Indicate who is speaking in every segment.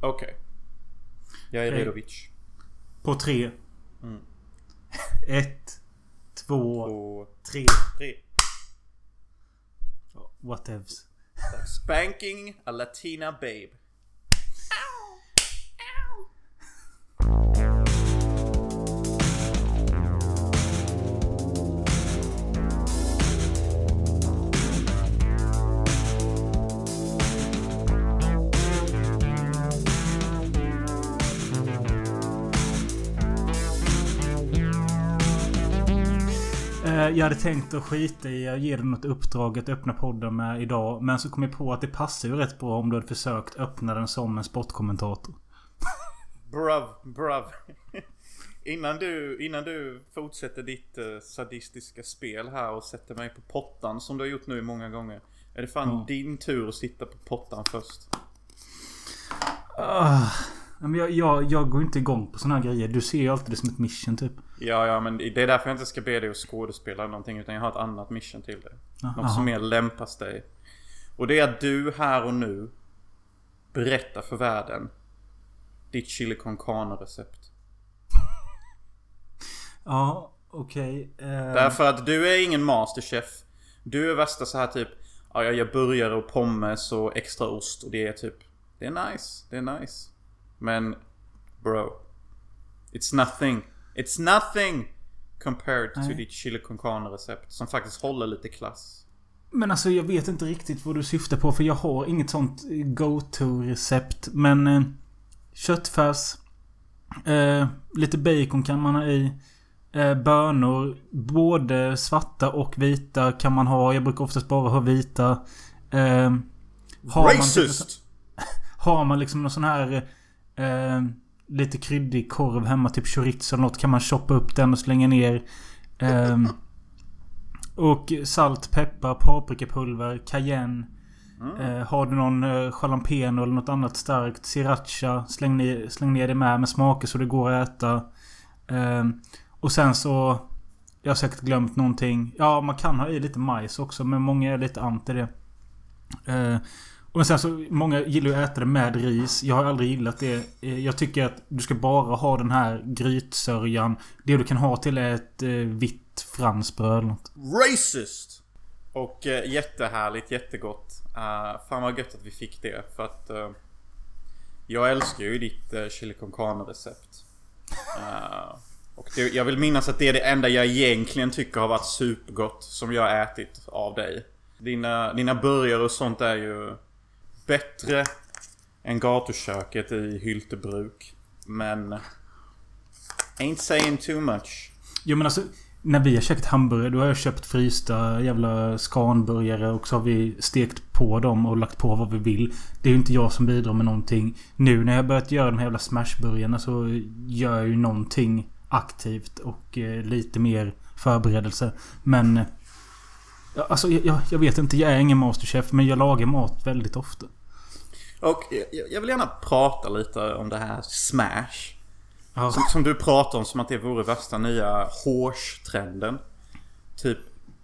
Speaker 1: Okej. Jag är
Speaker 2: Okej.
Speaker 1: redo Vitch.
Speaker 2: På tre.
Speaker 1: Mm.
Speaker 2: Ett. Två.
Speaker 1: Två,
Speaker 2: Tre.
Speaker 1: tre.
Speaker 2: Whatevs.
Speaker 1: Spanking a Latina babe.
Speaker 2: Eh, Jag hade tänkt att skita i att ge dig något uppdrag att öppna podden med idag. Men så kom jag på att det passar ju rätt bra om du hade försökt öppna den som en sportkommentator.
Speaker 1: Bruv, bruv. Innan du, innan du fortsätter ditt eh, sadistiska spel här och sätter mig på pottan som du har gjort nu många gånger. Är det fan
Speaker 2: Ja.
Speaker 1: din tur att sitta på pottan först?
Speaker 2: Ah, men jag, jag, jag går inte igång på såna här grejer. Du ser ju alltid det som ett mission typ.
Speaker 1: Ja, ja, men det är därför jag inte ska be dig att skådespela eller någonting. Utan jag har ett annat mission till dig. Något
Speaker 2: Aha.
Speaker 1: som mer lämpas dig. Och det är att du här och nu berättar för världen ditt chili con carne recept.
Speaker 2: Ja, okej. eh,
Speaker 1: Därför att du är ingen masterchef. Du är värsta så här typ Ja, jag gör burgare och pommes och extra ost och det är typ Det är nice, det är nice. Men bro. It's nothing. It's nothing compared to
Speaker 2: Nej.
Speaker 1: ditt chili con carne recept som faktiskt håller lite klass.
Speaker 2: Men alltså jag vet inte riktigt vad du syftar på för jag har inget sånt go-to-recept. Men eh, köttfärs. Eh, lite bacon kan man ha i. Eh, bönor. Både svarta och vita kan man ha. Jag brukar oftast bara ha vita. Eh, har man-
Speaker 1: Racist!
Speaker 2: Har man liksom någon sån här eh, lite kryddig korv hemma, typ chorizo eller något, kan man choppa upp den och slänga ner. Eh, och salt, peppar, paprikapulver, cayenne. Eh, har du någon eh, jalapeno eller något annat starkt, sriracha, släng ner, släng ner det med med smaker så det går att äta. Eh, och sen så... Jag har säkert glömt någonting. Ja, man kan ha i lite majs också, men många är lite anti det. Eh, och sen så, många gillar ju att äta det med ris. Jag har aldrig gillat det. Eh, jag tycker att du ska bara ha den här grytsörjan. Det du kan ha till är ett eh, vitt fransbröd eller något.
Speaker 1: Racist! Och eh, jättehärligt, jättegott. Uh, fan vad gött att vi fick det för att uh, Jag älskar ju ditt uh, chili con carne recept. Uh, och det, jag vill minnas att det är det enda jag egentligen tycker har varit supergott som jag har ätit av dig. Dina, dina burgare och sånt är ju bättre än gatuköket i Hyltebruk. Men ain't saying too much.
Speaker 2: Jo men alltså När vi har käkat hamburgare då har jag köpt frysta jävla skanburgare och så har vi stekt på dem och lagt på vad vi vill. Det är ju inte jag som bidrar med någonting. Nu när jag börjat göra de här jävla smashburgarna så gör jag ju någonting aktivt och eh, lite mer förberedelse. Men... Eh, alltså jag, jag vet inte. Jag är ingen masterchef men jag lagar mat väldigt ofta.
Speaker 1: Och jag, vill gärna prata lite om det här Smash.
Speaker 2: Ja.
Speaker 1: Som, som du pratar om som att det vore värsta nya hårstrenden. Typ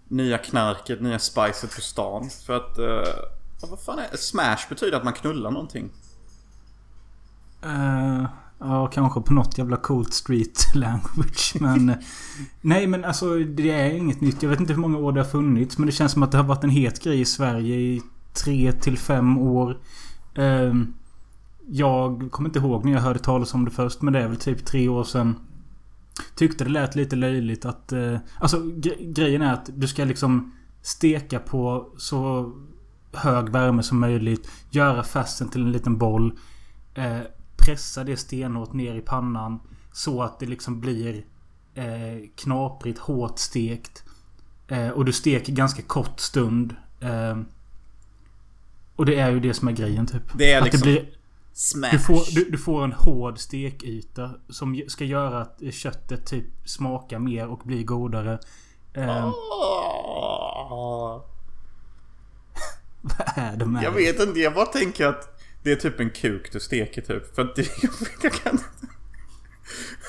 Speaker 1: nya knarket, nya spicet på stan. För att... Uh, vad fan är Smash betyder att man knullar någonting.
Speaker 2: Eh, ja, kanske på något jävla coolt street language. Men... eh, nej, men alltså det är inget nytt. Jag vet inte hur många år det har funnits. Men det känns som att det har varit en het grej i Sverige i tre till fem år. Ehm, jag kommer inte ihåg när jag hörde talas om det först. Men det är väl typ tre år sedan. Tyckte det lät lite löjligt att... Eh, alltså grejen är att du ska liksom steka på så hög värme som möjligt. Göra färsen till en liten boll. Eh, pressa det stenhårt ner i pannan. Så att det liksom blir eh, knaprigt, hårt stekt. Eh, och du steker ganska kort stund. Ehm, och det är ju det som är grejen typ.
Speaker 1: Det är
Speaker 2: Att
Speaker 1: liksom-
Speaker 2: det blir,
Speaker 1: Smash!
Speaker 2: du, får, du, du får en hård stekyta. Som ska göra att köttet typ smakar mer och blir godare. Eh,
Speaker 1: Åh.
Speaker 2: Vad är det med
Speaker 1: Jag vet inte, jag bara tänker att det är typ en kuk du steker typ. För att det, jag kan inte...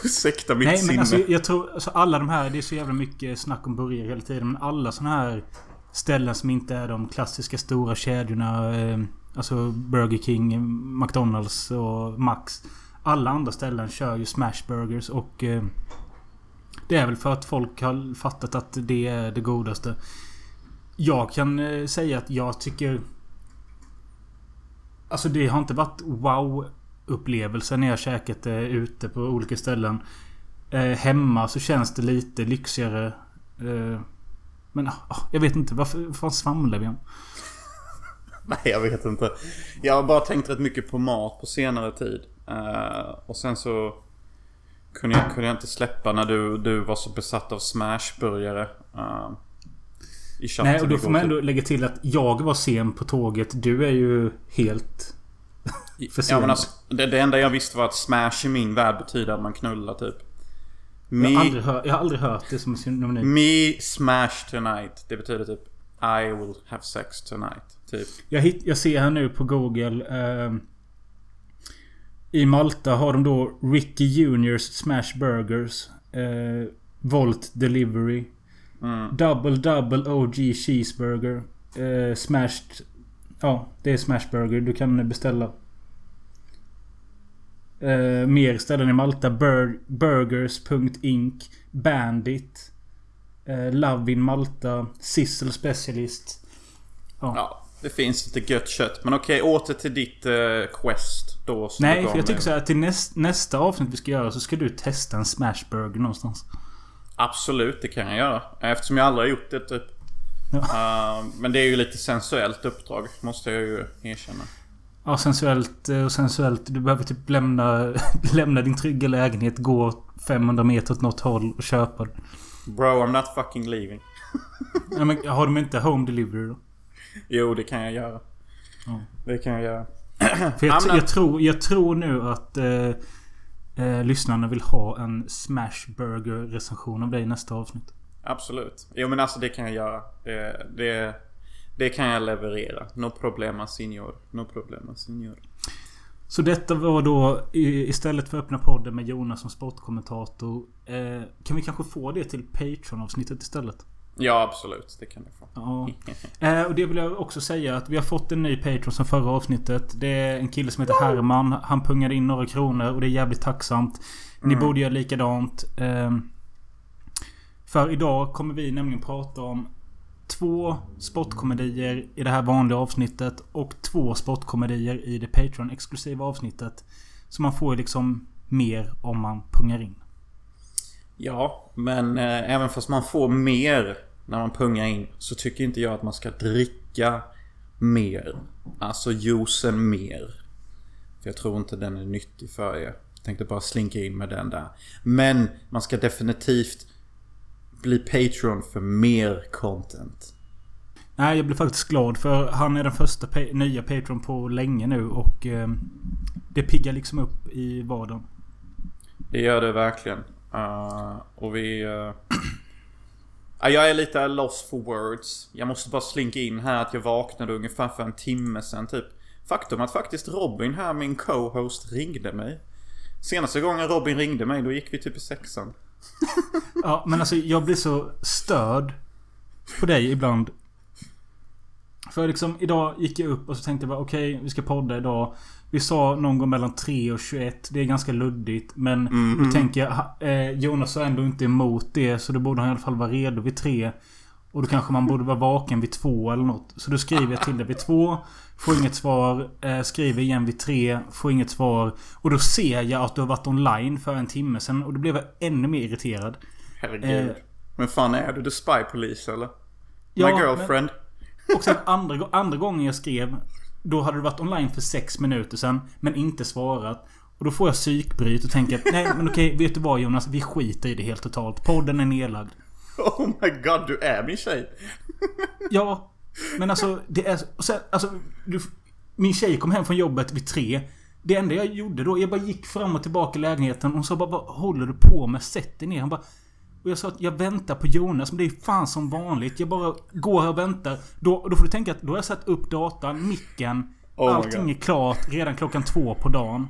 Speaker 1: Ursäkta mitt
Speaker 2: Nej
Speaker 1: sinne.
Speaker 2: men alltså jag tror alltså, alla de här Det är så jävla mycket snack om burgare hela tiden. Men alla såna här ställen som inte är de klassiska stora kedjorna. Eh, alltså Burger King, McDonalds och Max. Alla andra ställen kör ju smashburgers och... Eh, det är väl för att folk har fattat att det är det godaste. Jag kan eh, säga att jag tycker... Alltså det har inte varit wow-upplevelse när jag käkat det ute på olika ställen. Hemma så känns det lite lyxigare. Men ah, jag vet inte. Varför vad fan svamlar vi om?
Speaker 1: Nej, jag vet inte. Jag har bara tänkt rätt mycket på mat på senare tid. Uh, och sen så kunde jag, kunde jag inte släppa när du, du var så besatt av smashburgare. Uh,
Speaker 2: I Nej, och då får man ändå lägga till att jag var sen på tåget. Du är ju helt
Speaker 1: för sen. Ja, men alltså, det, det enda jag visste var att smash i min värld betyder att man knullar typ.
Speaker 2: Me, jag, har aldrig hört, jag har aldrig hört det som synonym.
Speaker 1: Me smash tonight. Det betyder typ I will have sex tonight. Typ.
Speaker 2: Jag, hit, jag ser här nu på Google. Eh, I Malta har de då Ricky Juniors Smash Burgers. Eh, Volt Delivery. Mm. Double Double OG Cheeseburger. Eh, smashed... Ja, det är Smash Burger. Du kan beställa. Uh, mer ställen i Malta. Bur Burgers.inc. Bandit. Uh, Love in Malta. Sizzle Specialist.
Speaker 1: Ja. ja. Det finns lite gött kött. Men okej, åter till ditt uh, Quest då.
Speaker 2: Nej, för jag tycker så här till näst, nästa avsnitt vi ska göra så ska du testa en Smashburger någonstans.
Speaker 1: Absolut, det kan jag göra. Eftersom jag aldrig har gjort det typ. Ja. Uh, men det är ju lite sensuellt uppdrag, måste jag ju erkänna.
Speaker 2: Ja, sensuellt och sensuellt. Du behöver typ lämna, lämna din trygga lägenhet, gå 500 meter åt något håll och köpa det.
Speaker 1: Bro, I'm not fucking leaving.
Speaker 2: ja, men har de inte home delivery då?
Speaker 1: Jo, det kan jag göra. Ja. Det kan jag göra.
Speaker 2: För jag, jag, tror, jag tror nu att eh, eh, lyssnarna vill ha en Smashburger recension av dig i nästa avsnitt.
Speaker 1: Absolut. Jo men alltså det kan jag göra. Det, det, det kan jag leverera. No problema signor. No problema signor.
Speaker 2: Så detta var då istället för att öppna podden med Jonas som sportkommentator. Eh, kan vi kanske få det till Patreon-avsnittet istället?
Speaker 1: Ja, absolut. Det kan du få. Ja.
Speaker 2: Eh, och det vill jag också säga att vi har fått en ny Patreon som förra avsnittet. Det är en kille som heter Herman. Han pungade in några kronor och det är jävligt tacksamt. Ni mm. borde göra likadant. Eh, för idag kommer vi nämligen prata om två spotkomedier i det här vanliga avsnittet och två spotkomedier i det Patreon-exklusiva avsnittet. Så man får liksom mer om man pungar in.
Speaker 1: Ja, men eh, även fast man får mer när man pungar in så tycker inte jag att man ska dricka mer. Alltså juicen mer. För jag tror inte den är nyttig för er. Jag tänkte bara slinka in med den där. Men man ska definitivt bli Patreon för mer content.
Speaker 2: Nej, jag blir faktiskt glad för han är den första pa nya Patreon på länge nu och eh, det piggar liksom upp i vardagen.
Speaker 1: Det gör det verkligen. Uh, och vi... Uh... jag är lite lost for words. Jag måste bara slinka in här att jag vaknade ungefär för en timme sen typ. Faktum att faktiskt Robin här, min co-host, ringde mig. Senaste gången Robin ringde mig, då gick vi typ i sexan.
Speaker 2: Ja, men alltså jag blir så störd på dig ibland. För liksom idag gick jag upp och så tänkte jag bara okej, okay, vi ska podda idag. Vi sa någon gång mellan 3 och 21. Det är ganska luddigt. Men mm -hmm. nu tänker jag... Eh, Jonas är ändå inte emot det. Så då borde han i alla fall vara redo vid 3. Och då kanske man borde vara vaken vid 2 eller något. Så då skriver jag till dig vid 2. Får inget svar. Eh, skriver igen vid 3. Får inget svar. Och då ser jag att du har varit online för en timme sedan. Och då blev jag ännu mer irriterad.
Speaker 1: Herregud. Eh, men fan är du? The Spy Police eller? My ja, girlfriend.
Speaker 2: Men, och sen andra, andra gången jag skrev. Då hade du varit online för sex minuter sedan. Men inte svarat. Och då får jag psykbryt och tänker att nej men okej, vet du vad Jonas? Vi skiter i det helt totalt. Podden är nedlagd.
Speaker 1: Oh my god, du är min tjej.
Speaker 2: ja. Men alltså, det är... Sen, alltså, du, min tjej kom hem från jobbet vid tre. Det enda jag gjorde då, jag bara gick fram och tillbaka i lägenheten. Hon sa bara vad håller du på med? Sätt dig ner. Han bara och jag sa att jag väntar på Jonas, men det är fan som vanligt. Jag bara går här och väntar. Då, då får du tänka att då har jag satt upp datan, micken. Oh allting är klart redan klockan två på dagen.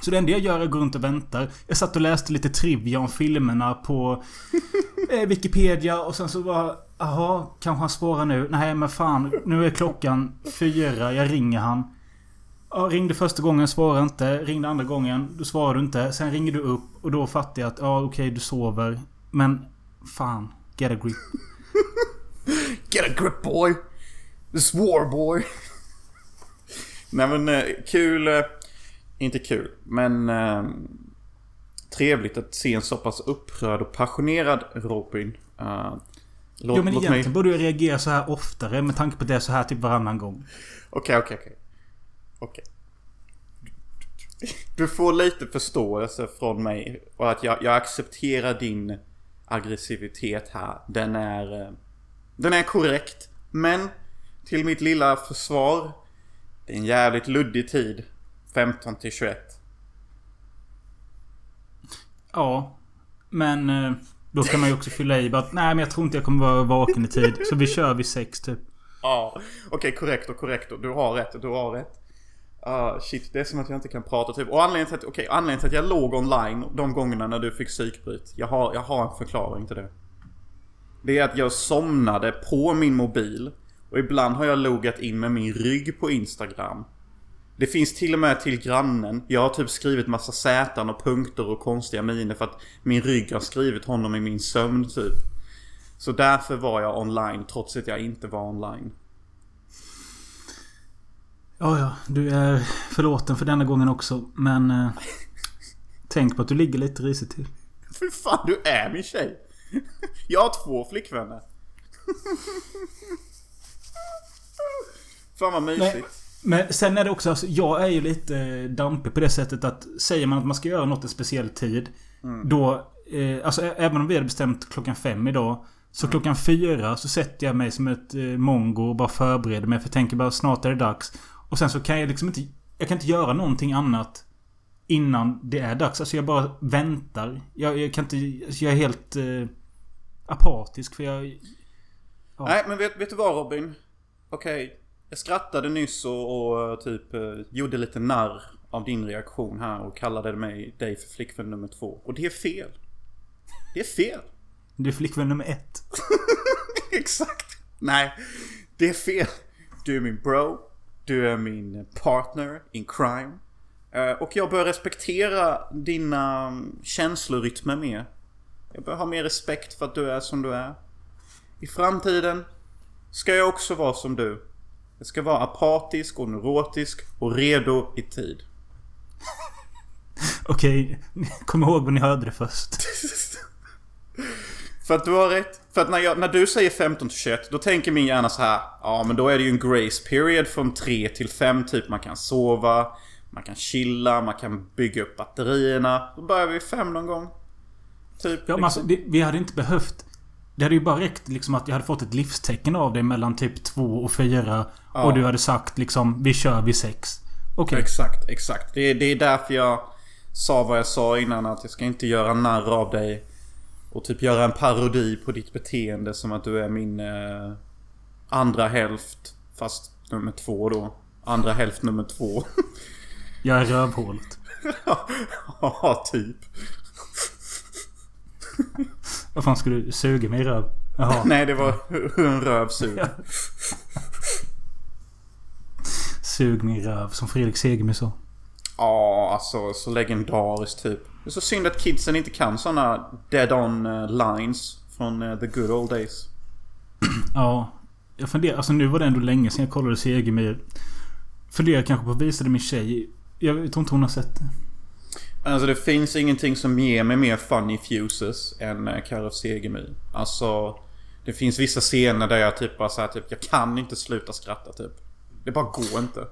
Speaker 2: Så det enda jag gör är att gå runt och väntar. Jag satt och läste lite trivia om filmerna på... eh, Wikipedia och sen så bara... Jaha, kanske han svarar nu. Nej men fan. Nu är klockan fyra. Jag ringer han. Ja, ringde första gången, svarade inte. Ringde andra gången, då svarar du inte. Sen ringer du upp och då fattar jag att ja okej, okay, du sover. Men fan, get a grip.
Speaker 1: get a grip boy! This war boy! Nej men eh, kul... Eh, inte kul, men... Eh, trevligt att se en så pass upprörd och passionerad Robin. Uh,
Speaker 2: låt, jo men egentligen mig... borde jag reagera så här oftare med tanke på det så här typ varannan gång.
Speaker 1: Okej, okej, okej. Okej. Du får lite förståelse från mig och att jag, jag accepterar din aggressivitet här. Den är... Eh, den är korrekt. Men till mitt lilla försvar. Det är en jävligt luddig tid. 15 till 21.
Speaker 2: Ja. Men eh, då kan man ju också fylla i bara att nej men jag tror inte jag kommer vara vaken i tid. Så vi kör vid sex typ.
Speaker 1: Ja. Okej, okay, korrekt och korrekt. Du har rätt, du har rätt. Uh, shit, det är som att jag inte kan prata typ. Och anledningen till att, okay, anledningen till att jag låg online de gångerna när du fick psykbryt. Jag har, jag har en förklaring till det. Det är att jag somnade på min mobil. Och ibland har jag loggat in med min rygg på Instagram. Det finns till och med till grannen. Jag har typ skrivit massa sätan och punkter och konstiga miner för att min rygg har skrivit honom i min sömn typ. Så därför var jag online trots att jag inte var online.
Speaker 2: Ja, ja. Du är förlåten för denna gången också. Men... Eh, tänk på att du ligger lite risigt till.
Speaker 1: Fy fan, du är min tjej. Jag har två flickvänner. Fan vad mysigt. Nej.
Speaker 2: Men sen är det också, alltså, jag är ju lite dampig på det sättet att säger man att man ska göra något en speciell tid. Mm. Då, eh, alltså även om vi hade bestämt klockan fem idag. Så mm. klockan fyra så sätter jag mig som ett eh, mongo och bara förbereder mig. För jag tänker bara snart är det dags. Och sen så kan jag liksom inte... Jag kan inte göra någonting annat innan det är dags. Alltså jag bara väntar. Jag, jag kan inte... Alltså jag är helt eh, apatisk för jag...
Speaker 1: Ja. Nej men vet, vet du vad Robin? Okej. Okay. Jag skrattade nyss och, och typ eh, gjorde lite narr av din reaktion här och kallade mig dig för flickvän nummer två. Och det är fel. Det är fel.
Speaker 2: Du är flickvän nummer ett.
Speaker 1: Exakt. Nej, det är fel. Du är min bro. Du är min partner in crime. Eh, och jag bör respektera dina mm, känslorytmer mer. Jag bör ha mer respekt för att du är som du är. I framtiden ska jag också vara som du. Jag ska vara apatisk och neurotisk och redo i tid.
Speaker 2: Okej, kom ihåg vad ni hörde det först.
Speaker 1: För att du har rätt. För att när, jag, när du säger 15 till 21, då tänker min hjärna så här. Ja, men då är det ju en grace period från 3 till 5 typ. Man kan sova, man kan chilla, man kan bygga upp batterierna. Då börjar vi 5 någon gång.
Speaker 2: Typ. Ja, men alltså, det, vi hade inte behövt... Det hade ju bara räckt liksom att jag hade fått ett livstecken av dig mellan typ 2 och 4. Ja. Och du hade sagt liksom, vi kör vid 6.
Speaker 1: Okej. Okay. Exakt, exakt. Det, det är därför jag sa vad jag sa innan. Att jag ska inte göra narr av dig. Och typ göra en parodi på ditt beteende som att du är min eh, andra hälft. Fast nummer två då. Andra hälft nummer två.
Speaker 2: Jag är rövhålet.
Speaker 1: ja, typ.
Speaker 2: Vad fan skulle du suga mig i röv?
Speaker 1: Jaha. Nej, det var hur en röv suger.
Speaker 2: Sug min röv, som Fredrik Segemyhr sa.
Speaker 1: Ja, alltså så legendariskt typ. Det är så synd att kidsen inte kan såna dead on eh, lines från uh, the good old days.
Speaker 2: ja. Jag funderar, alltså nu var det ändå länge sedan jag kollade Segemyhr. Funderar kanske på att visa det min tjej. Jag tror inte hon har sett det.
Speaker 1: Alltså det finns ingenting som ger mig mer funny fuses än uh, Karolf Segemyhr. Alltså... Det finns vissa scener där jag typ bara såhär typ, jag kan inte sluta skratta typ. Det bara går inte.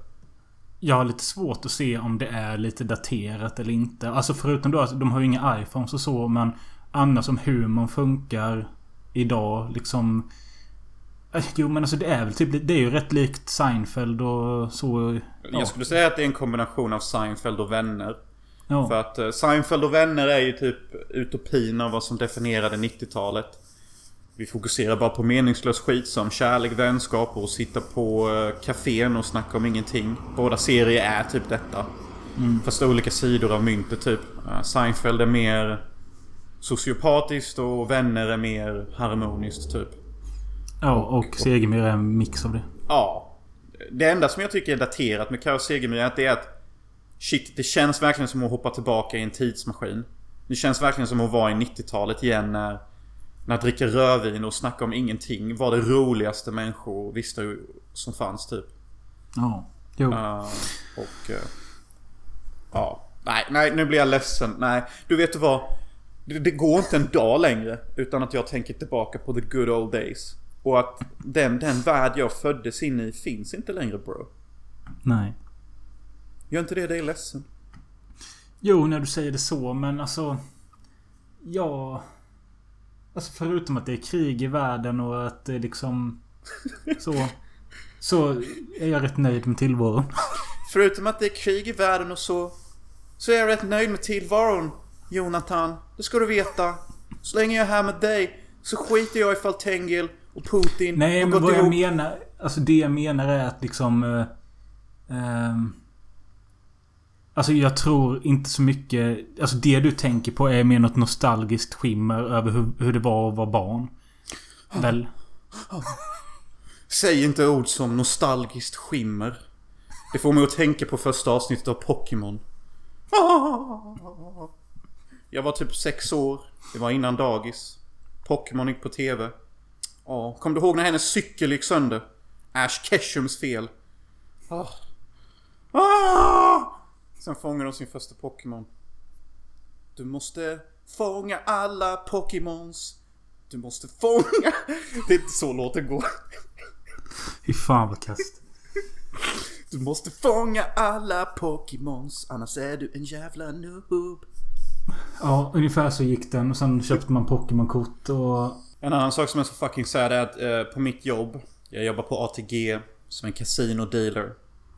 Speaker 2: Jag har lite svårt att se om det är lite daterat eller inte. Alltså förutom då att de har ju inga iPhones och så men Annars om humorn funkar idag liksom... Eh, jo men alltså det är väl typ... Det är ju rätt likt Seinfeld och så...
Speaker 1: Ja. Jag skulle säga att det är en kombination av Seinfeld och Vänner. Ja. För att uh, Seinfeld och Vänner är ju typ utopin av vad som definierade 90-talet. Vi fokuserar bara på meningslös skit som kärlek, vänskap och sitta på kafén och snacka om ingenting. Båda serier är typ detta. Mm. Fast olika sidor av myntet typ. Seinfeld är mer sociopatiskt och vänner är mer harmoniskt typ.
Speaker 2: Ja, och Segemyhr är en mix av det.
Speaker 1: Ja. Det enda som jag tycker är daterat med Kaos Segemyhr är att det är att Shit, det känns verkligen som att hoppa tillbaka i en tidsmaskin. Det känns verkligen som att vara i 90-talet igen när... När dricka rödvin och snacka om ingenting var det roligaste människor visste som fanns typ.
Speaker 2: Ja. Jo.
Speaker 1: Uh, och... Uh, ja. Nej, nej, nu blir jag ledsen. Nej, du vet du vad? Det, det, går inte en dag längre utan att jag tänker tillbaka på the good old days. Och att den, den värld jag föddes in i finns inte längre bro.
Speaker 2: Nej.
Speaker 1: Gör inte det dig ledsen?
Speaker 2: Jo, när du säger det så, men alltså... Ja... Alltså förutom att det är krig i världen och att det liksom... Så... Så är jag rätt nöjd med tillvaron.
Speaker 1: Förutom att det är krig i världen och så... Så är jag rätt nöjd med tillvaron, Jonathan. Det ska du veta. Så länge jag är här med dig så skiter jag ifall Tengil och Putin
Speaker 2: Nej, men vad ihop. jag menar... Alltså det jag menar är att liksom... Uh, uh, Alltså jag tror inte så mycket... Alltså det du tänker på är mer något nostalgiskt skimmer över hur, hur det var att vara barn. Väl?
Speaker 1: Säg inte ord som nostalgiskt skimmer. Det får mig att tänka på första avsnittet av Pokémon. Jag var typ sex år. Det var innan dagis. Pokémon gick på TV. Ja, kom du ihåg när hennes cykel gick sönder? Ash Ketchums fel. Ah. Ah! Sen fångar de sin första Pokémon. Du måste fånga alla Pokémons. Du måste fånga... Det är inte så låten går.
Speaker 2: Fy fan vad kast.
Speaker 1: Du måste fånga alla Pokémons. Annars är du en jävla noob.
Speaker 2: Ja, ungefär så gick den. Och sen köpte man Pokémon-kort och...
Speaker 1: En annan sak som är så fucking sad är att eh, på mitt jobb. Jag jobbar på ATG som en casino-dealer.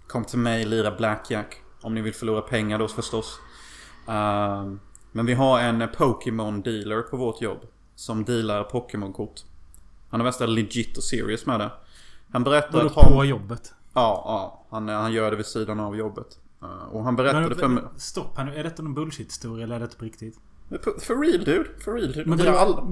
Speaker 1: Kom till mig, lira Blackjack. Om ni vill förlora pengar då förstås. Uh, men vi har en Pokémon dealer på vårt jobb. Som dealar Pokémon-kort. Han är värsta legit och serious med det. Han berättar
Speaker 2: att... på jobbet?
Speaker 1: Ja, ja. Han, han gör det vid sidan av jobbet. Uh, och han berättade men, för mig...
Speaker 2: Stopp här nu. Är detta någon bullshit-historia eller är det på riktigt?
Speaker 1: For real dude. For real dude.
Speaker 2: Men det all...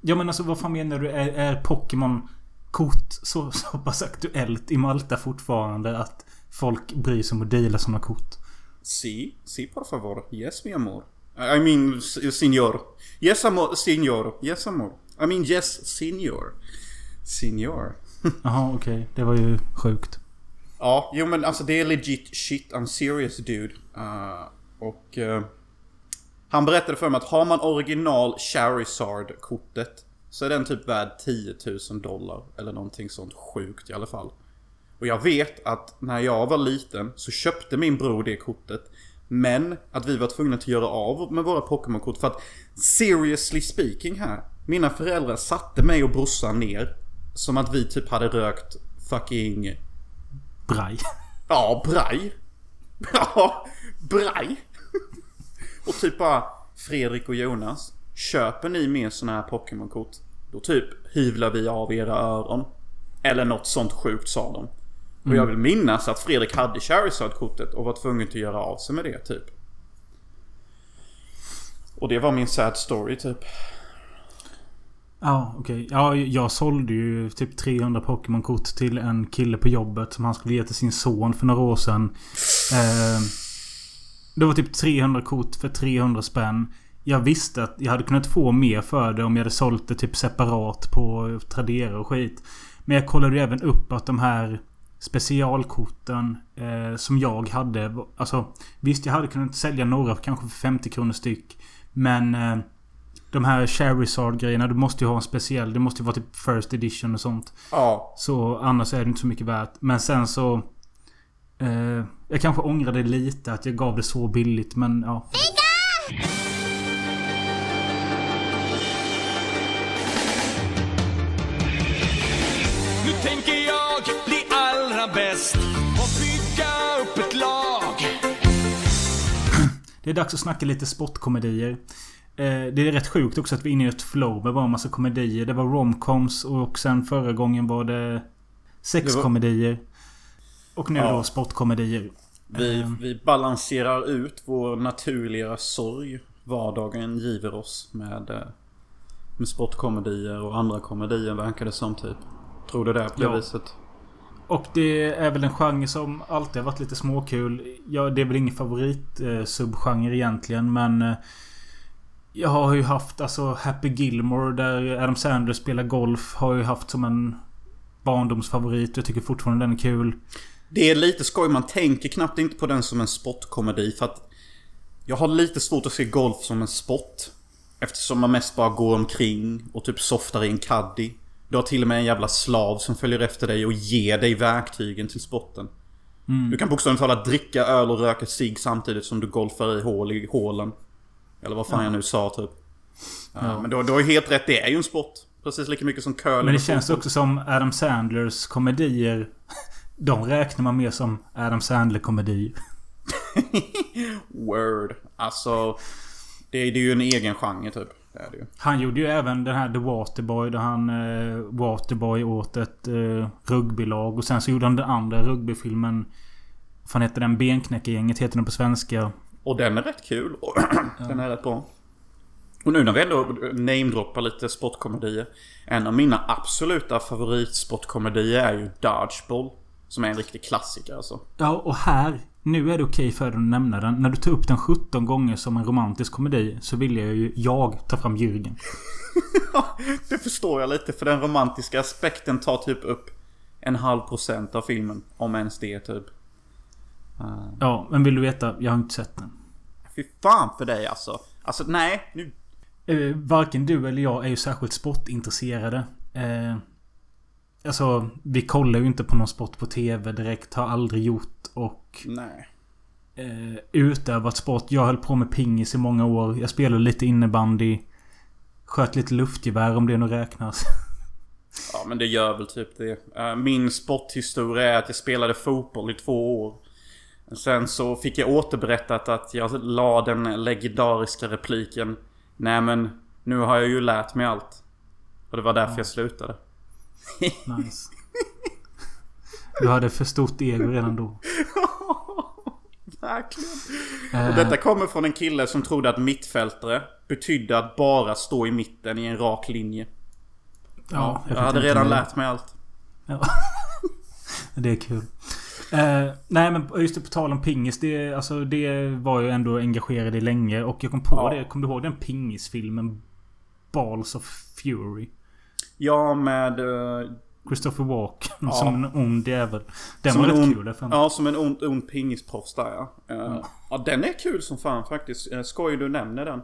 Speaker 2: Ja men alltså vad fan menar du? Är, är Pokémon kort så, så pass aktuellt i Malta fortfarande att folk bryr sig om att deala sådana kort.
Speaker 1: Si, si por favor. Yes mi amor. I mean, signor. Yes amor, signor. Yes amor. I mean yes, signor. Signor.
Speaker 2: Jaha, okej. Okay. Det var ju sjukt.
Speaker 1: Ja, jo men alltså det är legit shit. I'm serious dude. Uh, och... Uh, han berättade för mig att har man original Charizard-kortet så är den typ värd 10 000 dollar. Eller någonting sånt sjukt i alla fall. Och jag vet att när jag var liten så köpte min bror det kortet. Men att vi var tvungna att göra av med våra Pokémon-kort för att seriously speaking här. Mina föräldrar satte mig och brorsan ner. Som att vi typ hade rökt fucking...
Speaker 2: Braj.
Speaker 1: Ja, braj. Ja, braj. Och typ bara Fredrik och Jonas. Köper ni mer såna här Pokémon-kort? Då typ hyvlar vi av era öron. Eller något sånt sjukt sa de. Och jag vill minnas att Fredrik hade Charizard-kortet och var tvungen att göra av sig med det typ. Och det var min sad story typ.
Speaker 2: Ja, okej. Okay. Ja, jag sålde ju typ 300 Pokémon-kort till en kille på jobbet som han skulle ge till sin son för några år sedan. Eh, det var typ 300 kort för 300 spänn. Jag visste att jag hade kunnat få mer för det om jag hade sålt det typ separat på Tradera och skit. Men jag kollade ju även upp att de här specialkorten eh, som jag hade. Alltså visst, jag hade kunnat sälja några kanske för 50 kronor styck. Men eh, de här Charizard-grejerna, du måste ju ha en speciell. Det måste ju vara typ First Edition och sånt.
Speaker 1: Ja.
Speaker 2: Så annars är det inte så mycket värt. Men sen så... Eh, jag kanske ångrade lite att jag gav det så billigt, men ja. Nu tänker bäst och bygga upp ett lag. Det är dags att snacka lite sportkomedier. Eh, det är rätt sjukt också att vi är inne i ett flow med bara en massa komedier. Det var romcoms och sen förra gången var det sexkomedier. Och nu ja. då sportkomedier.
Speaker 1: Vi, eh. vi balanserar ut vår naturliga sorg vardagen giver oss med, eh, med sportkomedier och andra komedier verkar det som typ. Tror du det är på det
Speaker 2: Ja.
Speaker 1: viset?
Speaker 2: Och det är väl en genre som alltid har varit lite småkul. Ja, det är väl ingen favorit eh, subgenre egentligen men... Eh, jag har ju haft alltså Happy Gilmore där Adam Sandler spelar golf. Har jag ju haft som en barndomsfavorit. Jag tycker fortfarande den är kul.
Speaker 1: Det är lite skoj. Man tänker knappt inte på den som en sportkomedi för att jag har lite svårt att se golf som en sport. Eftersom man mest bara går omkring och typ softar i en caddy. Du har till och med en jävla slav som följer efter dig och ger dig verktygen till sporten. Du kan bokstavligt talat dricka öl och röka cigg samtidigt som du golfar i hål i hålen. Eller vad fan jag nu sa typ. Ja. Men du, du har ju helt rätt, det är ju en sport. Precis lika mycket som curling
Speaker 2: Men det känns också som Adam Sandlers komedier. De räknar man mer som Adam Sandler-komedier.
Speaker 1: Word. Alltså... Det, det är ju en egen genre typ. Är det ju.
Speaker 2: Han gjorde ju även den här The Waterboy där han eh, Waterboy åt ett eh, rugbylag. Och sen så gjorde han den andra rugbyfilmen. Vad fan heter den? Benknäckargänget heter den på svenska.
Speaker 1: Och den är rätt kul. Den är rätt bra. Och nu när vi ändå namedroppar lite sportkomedier. En av mina absoluta favoritsportkomedier är ju Dodgeball. Som är en riktig klassiker alltså.
Speaker 2: Ja, och här. Nu är det okej för dig att nämna den. När du tar upp den 17 gånger som en romantisk komedi så vill jag ju jag ta fram Jürgen.
Speaker 1: Det förstår jag lite för den romantiska aspekten tar typ upp en halv procent av filmen. Om ens det typ. Uh,
Speaker 2: Ja, men vill du veta? Jag har inte sett den.
Speaker 1: fy fan för dig alltså. Alltså nej, nu...
Speaker 2: Eh, varken du eller jag är ju särskilt sportintresserade. Alltså, vi kollar ju inte på någon sport på TV direkt. Har aldrig gjort. Och
Speaker 1: Nej.
Speaker 2: eh, utövat sport. Jag höll på med pingis i många år. Jag spelade lite innebandy. Sköt lite luftgevär om det nog räknas.
Speaker 1: Ja men det gör väl typ det. Eh, Min sporthistoria är att jag spelade fotboll i två år. Sen så fick jag återberättat att jag la den legendariska repliken Nej men nu har jag ju lärt mig allt. Och det var därför jag slutade.
Speaker 2: Nice. Du hade för stort ego redan då.
Speaker 1: Verkligen.
Speaker 2: Eh,
Speaker 1: Och detta kommer från en kille som trodde att mittfältare betydde att bara stå i mitten i en rak linje.
Speaker 2: ja,
Speaker 1: Jag
Speaker 2: vet
Speaker 1: hade redan lärt mig allt.
Speaker 2: Ja. det är kul. Eh, nej men just det, på tal om pingis. Det, alltså, det var jag ändå engagerad i länge. Och jag kom på
Speaker 1: Ja.
Speaker 2: det. Kom du ihåg den pingisfilmen? Balls of Fury.
Speaker 1: Ja med... eh,
Speaker 2: Christopher Walken
Speaker 1: Ja.
Speaker 2: som en ond jävel. Den
Speaker 1: Som
Speaker 2: var rätt kul. för
Speaker 1: Ja, som en ond, ond pingisproffs där ja. Eh, Ja, den är kul som fan faktiskt. Uh, skoj du nämner den.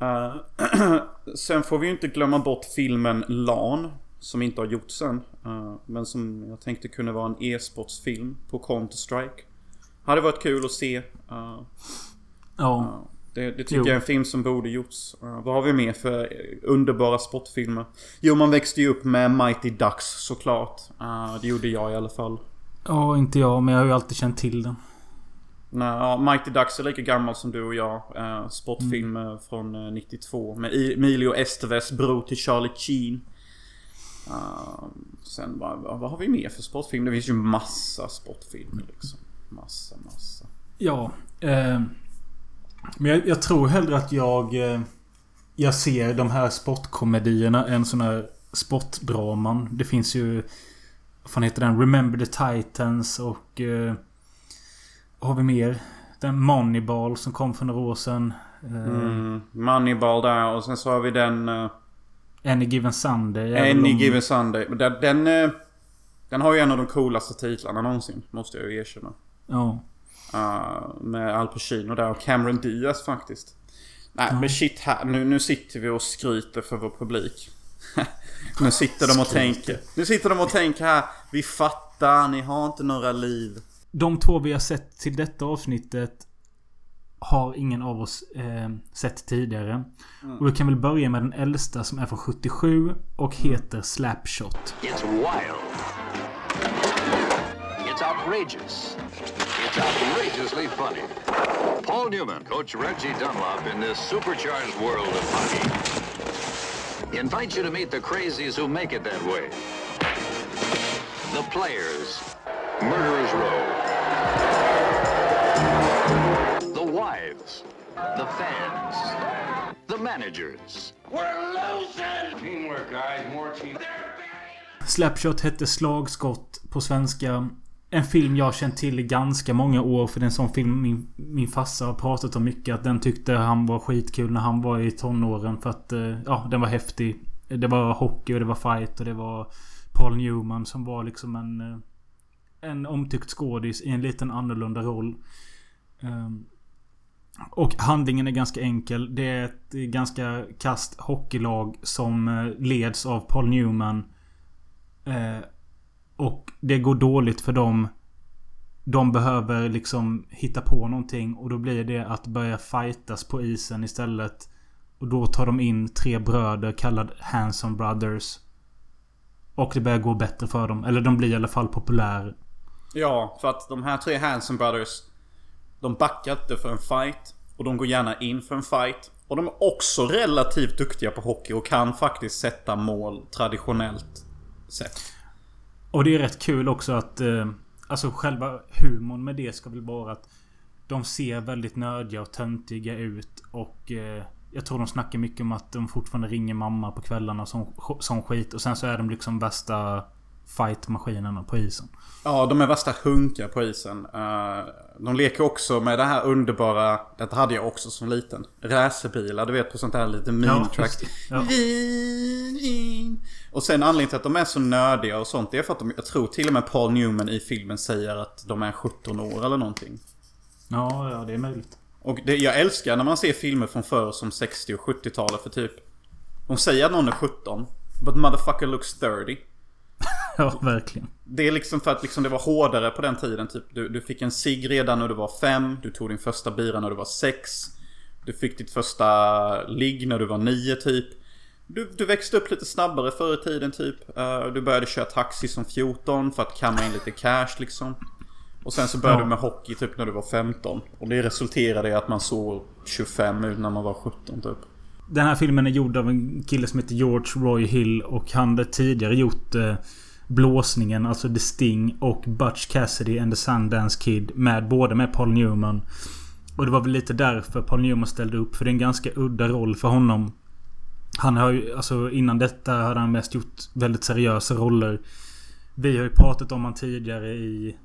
Speaker 1: Eh, sen får vi ju inte glömma bort filmen LAN. Som inte har gjorts än. men som jag tänkte kunde vara en e-sportsfilm på Counter-Strike. Hade varit kul att se.
Speaker 2: Ja.
Speaker 1: Det, det tycker
Speaker 2: Jo.
Speaker 1: jag är en film som borde gjorts. Eh, vad har vi mer för eh, underbara sportfilmer? Jo, man växte ju upp med Mighty Ducks såklart. Eh, det gjorde jag i alla fall.
Speaker 2: ja, inte jag. Men jag har ju alltid känt till den.
Speaker 1: Nej, ja, Mighty Ducks är lika gammal som du och jag. Eh, sportfilm eh, från eh, 92. Med Emilio Estevez, bror till Charlie Sheen. Sen vad, vad vad har vi mer för sportfilm? Det finns ju massa sportfilmer liksom. Massa, massa.
Speaker 2: Ja. Eh, men jag, jag tror hellre att jag... Eh, jag ser de här sportkomedierna än såna här sportdraman. Det finns ju... Vad fan heter den? Remember the Titans och... Eh, vad har vi mer? Den Moneyball som kom för några år sedan. Eh,
Speaker 1: Mm, Moneyball där och sen så har vi den... Uh,
Speaker 2: Any Given Sunday.
Speaker 1: Any
Speaker 2: de-
Speaker 1: Given Sunday. Den, den, den har ju en av de coolaste titlarna någonsin. Måste jag ju erkänna.
Speaker 2: Ja.
Speaker 1: Uh, med Al Pacino där och Cameron Diaz faktiskt. Nej men shit här. Nu, nu sitter vi och skryter för vår publik. nu sitter de och tänker. Nu sitter de och tänker här. Vi fattar, ni har inte några liv.
Speaker 2: De två vi har sett till detta avsnittet har ingen av oss eh, sett tidigare. Och vi kan väl börja med den äldsta som är från 77 och heter Slapshot.
Speaker 3: It's wild. It's outrageous. It's outrageously funny. Paul Newman, Coach Reggie Dunlop in this supercharged world of hockey. Invites you to meet the crazies who make it that way. The players. Murderers Row. The wives. the fans, the managers. We're losing!
Speaker 4: Teamwork, guys. More team.
Speaker 2: Slapshot hette Slagskott på svenska. En film jag känt till i ganska många år. För det är en sån film min, min farsa har pratat om mycket. Att den tyckte han var skitkul när han var i tonåren. För att eh, ja, den var häftig. Det var hockey och det var fight och det var Paul Newman som var liksom en... Eh, en omtyckt skådis i en liten annorlunda roll. Ehm, och handlingen är ganska enkel. Det är ett ganska kast hockeylag som eh, leds av Paul Newman. Och det går dåligt för dem. De behöver liksom hitta på någonting och då blir det att börja fightas på isen istället. Och då tar de in tre bröder kallade Hanson Brothers. Och det börjar gå bättre för dem. Eller de blir i alla fall populära.
Speaker 1: Ja, för att de här tre Hanson Brothers De backar inte för en fight Och de går gärna in för en fight Och de är också relativt duktiga på hockey och kan faktiskt sätta mål traditionellt sett.
Speaker 2: Och det är rätt kul också att... Eh, alltså själva humorn med det ska väl vara att... De ser väldigt nördiga och töntiga ut och... Eh, jag tror de snackar mycket om att de fortfarande ringer mamma på kvällarna som, som skit. Och sen så är de liksom värsta fightmaskinerna på isen.
Speaker 1: Ja, de är värsta hunkar på isen. Eh, de leker också med det här underbara... Det hade jag också som liten. Racerbilar, du vet på sånt här lite
Speaker 2: det. Ja.
Speaker 1: Vin. Och sen anledningen till att de är så nördiga och sånt. Det är för att de, jag tror till och med Paul Newman i filmen säger att de är 17 år eller någonting.
Speaker 2: Ja, ja det är möjligt.
Speaker 1: Och det, jag älskar när man ser filmer från förr som 60 och 70-talet för typ... De säger att någon är 17. But motherfucker looks 30.
Speaker 2: Ja, verkligen.
Speaker 1: Det är liksom för att liksom det var hårdare på den tiden. Typ, du, du fick en cigg redan när du var fem. Du tog din första bira när du var sex. Du fick ditt första ligg när du var nio typ. Du, du växte upp lite snabbare förr i tiden typ. Eh, du började köra taxi som 14 för att kamma in lite cash liksom. Och sen så började
Speaker 2: Ja.
Speaker 1: du med hockey typ när du var 15. Och det resulterade i att man såg 25 ut när man var 17 typ.
Speaker 2: Den här filmen är gjord av en kille som heter George Roy Hill och han hade tidigare gjort eh, Blåsningen, alltså The Sting och Butch Cassidy and the Sundance Kid med både med Paul Newman. Och det var väl lite därför Paul Newman ställde upp för det är en ganska udda roll för honom. Han har ju, alltså innan detta hade han mest gjort väldigt seriösa roller. Vi har ju pratat om han tidigare i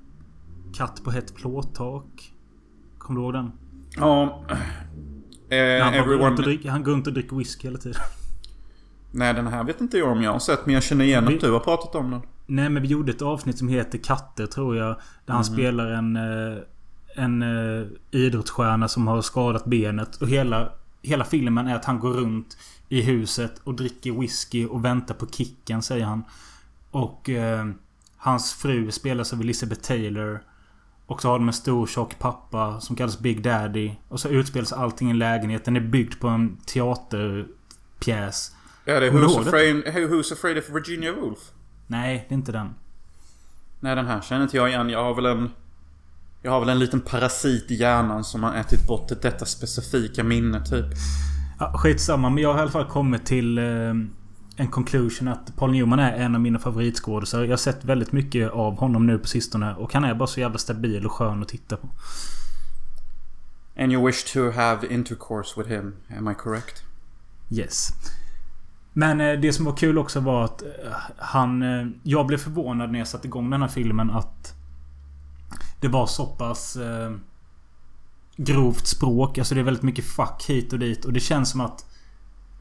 Speaker 2: Katt på hett plåttak. Kommer du ihåg den?
Speaker 1: Ja. Eh,
Speaker 2: Han, bara går
Speaker 1: everyone...
Speaker 2: dricker, han går runt och dricker whisky hela tiden.
Speaker 1: Nej den här vet inte jag om jag har sett men jag känner igen
Speaker 2: Vi-
Speaker 1: att du har pratat om den.
Speaker 2: Nej men vi gjorde ett avsnitt som heter Katter tror jag. Där han spelar en... eh, En eh, idrottsstjärna som har skadat benet. Och hela, hela filmen är att han går runt i huset och dricker whisky och väntar på kicken säger han. Och eh, hans fru spelas av Elizabeth Taylor. Och så har de en stor tjock pappa som kallas Big Daddy. Och så utspelas allting i en lägenhet. Den är byggd på en teaterpjäs.
Speaker 1: Ja det är Who's afraid, Who's afraid of Virginia Woolf.
Speaker 2: Nej, det är inte den.
Speaker 1: Nej den här känner inte jag igen. Jag har väl en... Jag har väl en liten parasit i hjärnan som har ätit bort detta specifika minne typ.
Speaker 2: Ja, skitsamma, men jag har i alla fall kommit till eh, en conclusion att Paul Newman är en av mina favoritskådisar. Jag har sett väldigt mycket av honom nu på sistone. Och han är bara så jävla stabil och skön att titta på.
Speaker 1: And you wish to have intercourse with him, am I correct?
Speaker 2: Yes. Men eh, det som var kul också var att eh, han... Eh, jag blev förvånad när jag satte igång den här filmen att... Det var så pass... Grovt språk. Alltså det är väldigt mycket fuck hit och dit. Och det känns som att...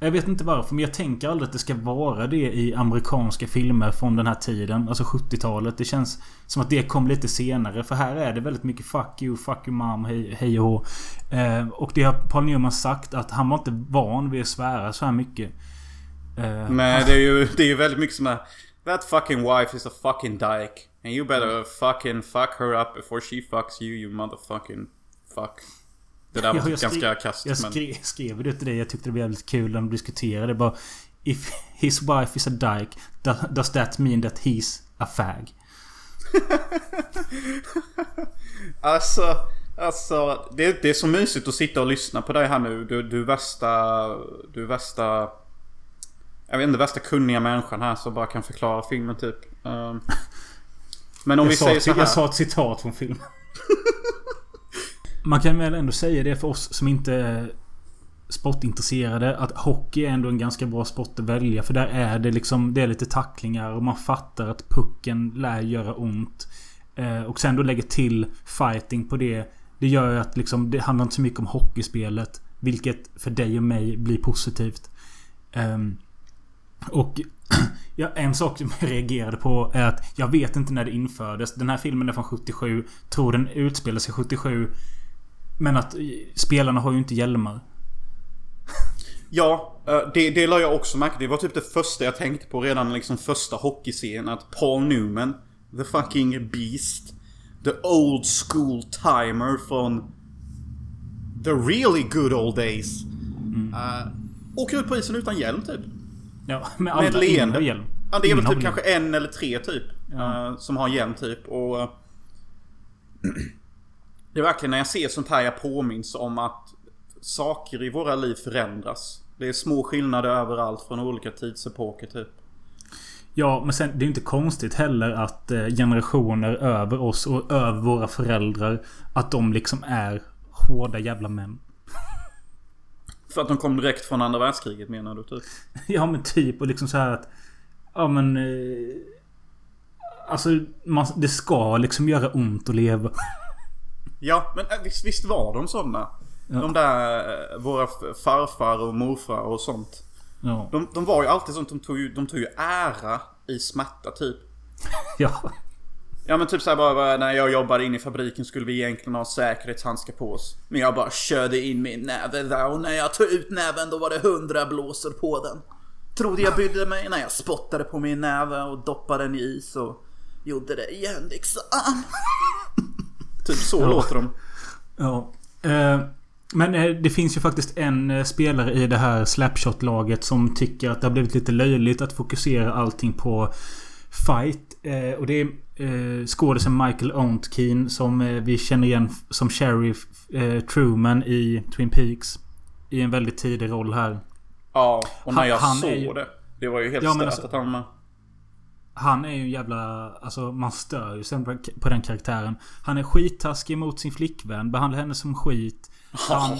Speaker 2: Jag vet inte varför, men jag tänker aldrig att det ska vara det i amerikanska filmer från den här tiden. Alltså 70-talet. Det känns som att det kom lite senare. För här är det väldigt mycket fuck you, fuck your mom, hej, hej och hå. eh, Och det har Paul Newman sagt att han var inte van vid att svära så här mycket. Eh,
Speaker 1: Nej det är ju, det är ju väldigt mycket som är... That fucking wife is a fucking dyke. And you better fucking fuck her up before she fucks you, you motherfucking fuck. Det där var
Speaker 2: Ja,
Speaker 1: typ
Speaker 2: jag skrev-
Speaker 1: ganska kast
Speaker 2: Jag
Speaker 1: men...
Speaker 2: skrev, skrev det till dig. Jag tyckte det var jävligt kul när de diskuterade. Bara, If his wife is a dyke, do- does that mean that he's a fag?
Speaker 1: Alltså, alltså det, det är så mysigt att sitta och lyssna på dig här nu. Du, du är värsta, du är värsta, jag vet inte, värsta kunniga människan här som bara kan förklara filmen typ. Ehm, men om vi
Speaker 2: Jag sa,
Speaker 1: säger så
Speaker 2: jag
Speaker 1: här.
Speaker 2: sa ett citat från filmen. Man kan väl ändå säga det för oss som inte är sportintresserade. Att hockey är ändå en ganska bra sport att välja. För där är det liksom... Det är lite tacklingar och man fattar att pucken lär göra ont. Eh, och sen då lägger till fighting på det. Det gör ju att liksom, det handlar inte så mycket om hockeyspelet. Vilket för dig och mig blir positivt. Ehm, och ja, en sak som jag reagerade på är att jag vet inte när det infördes. Den här filmen är från 77. Tror den utspelar sig 77. Men att spelarna har ju inte hjälmar.
Speaker 1: Ja, eh, det, det la jag också märke Det var typ det första jag tänkte på redan liksom första hockeyscenen. Att Paul Newman, the fucking beast. The old school timer från the really good old days. Mm. Uh, åker ut på isen utan hjälm typ.
Speaker 2: Ja, med, med ett leende. Hjälm.
Speaker 1: Ja, det är väl typ kanske en eller tre typ. Ja. Uh, som har hjälm typ. Och... Uh, det är verkligen när jag ser sånt här jag påminns om att saker i våra liv förändras. Det är små skillnader överallt från olika tidsepoker typ.
Speaker 2: Ja, men sen det är inte konstigt heller att eh, generationer över oss och över våra föräldrar att de liksom är hårda jävla män.
Speaker 1: För att de kom direkt från andra världskriget menar du typ?
Speaker 2: ja men typ och liksom så här att... Ja men... Eh, alltså man, det ska liksom göra ont att leva.
Speaker 1: ja men eh, visst, visst var de sådana? Ja. De där eh, våra farfar och morfar och sånt. Ja. De, de var ju alltid sånt. De tog ju, de tog ju ära i smärta typ.
Speaker 2: ja.
Speaker 1: Ja men typ såhär bara när jag jobbade in i fabriken skulle vi egentligen ha säkerhetshandskar på oss. Men jag bara körde in min näve där och när jag tog ut näven då var det hundra blåsor på den. Trodde jag bydde mig när jag spottade på min näve och doppade den i is och gjorde det igen liksom. typ så ja. låter de.
Speaker 2: Ja. Uh, men uh, det finns ju faktiskt en uh, spelare i det här Slapshot-laget som tycker att det har blivit lite löjligt att fokusera allting på fight. och det är eh, skådisen Michael Ontkin som eh, vi känner igen som Sheriff eh, Truman i Twin Peaks. I en väldigt tidig roll här.
Speaker 1: Ja, och när han, jag han såg ju, det. Det var ju helt ja, stört alltså, att han med.
Speaker 2: Han är ju en jävla... Alltså man stör ju sen på den karaktären. Han är skittaskig mot sin flickvän. Behandlar henne som skit. Han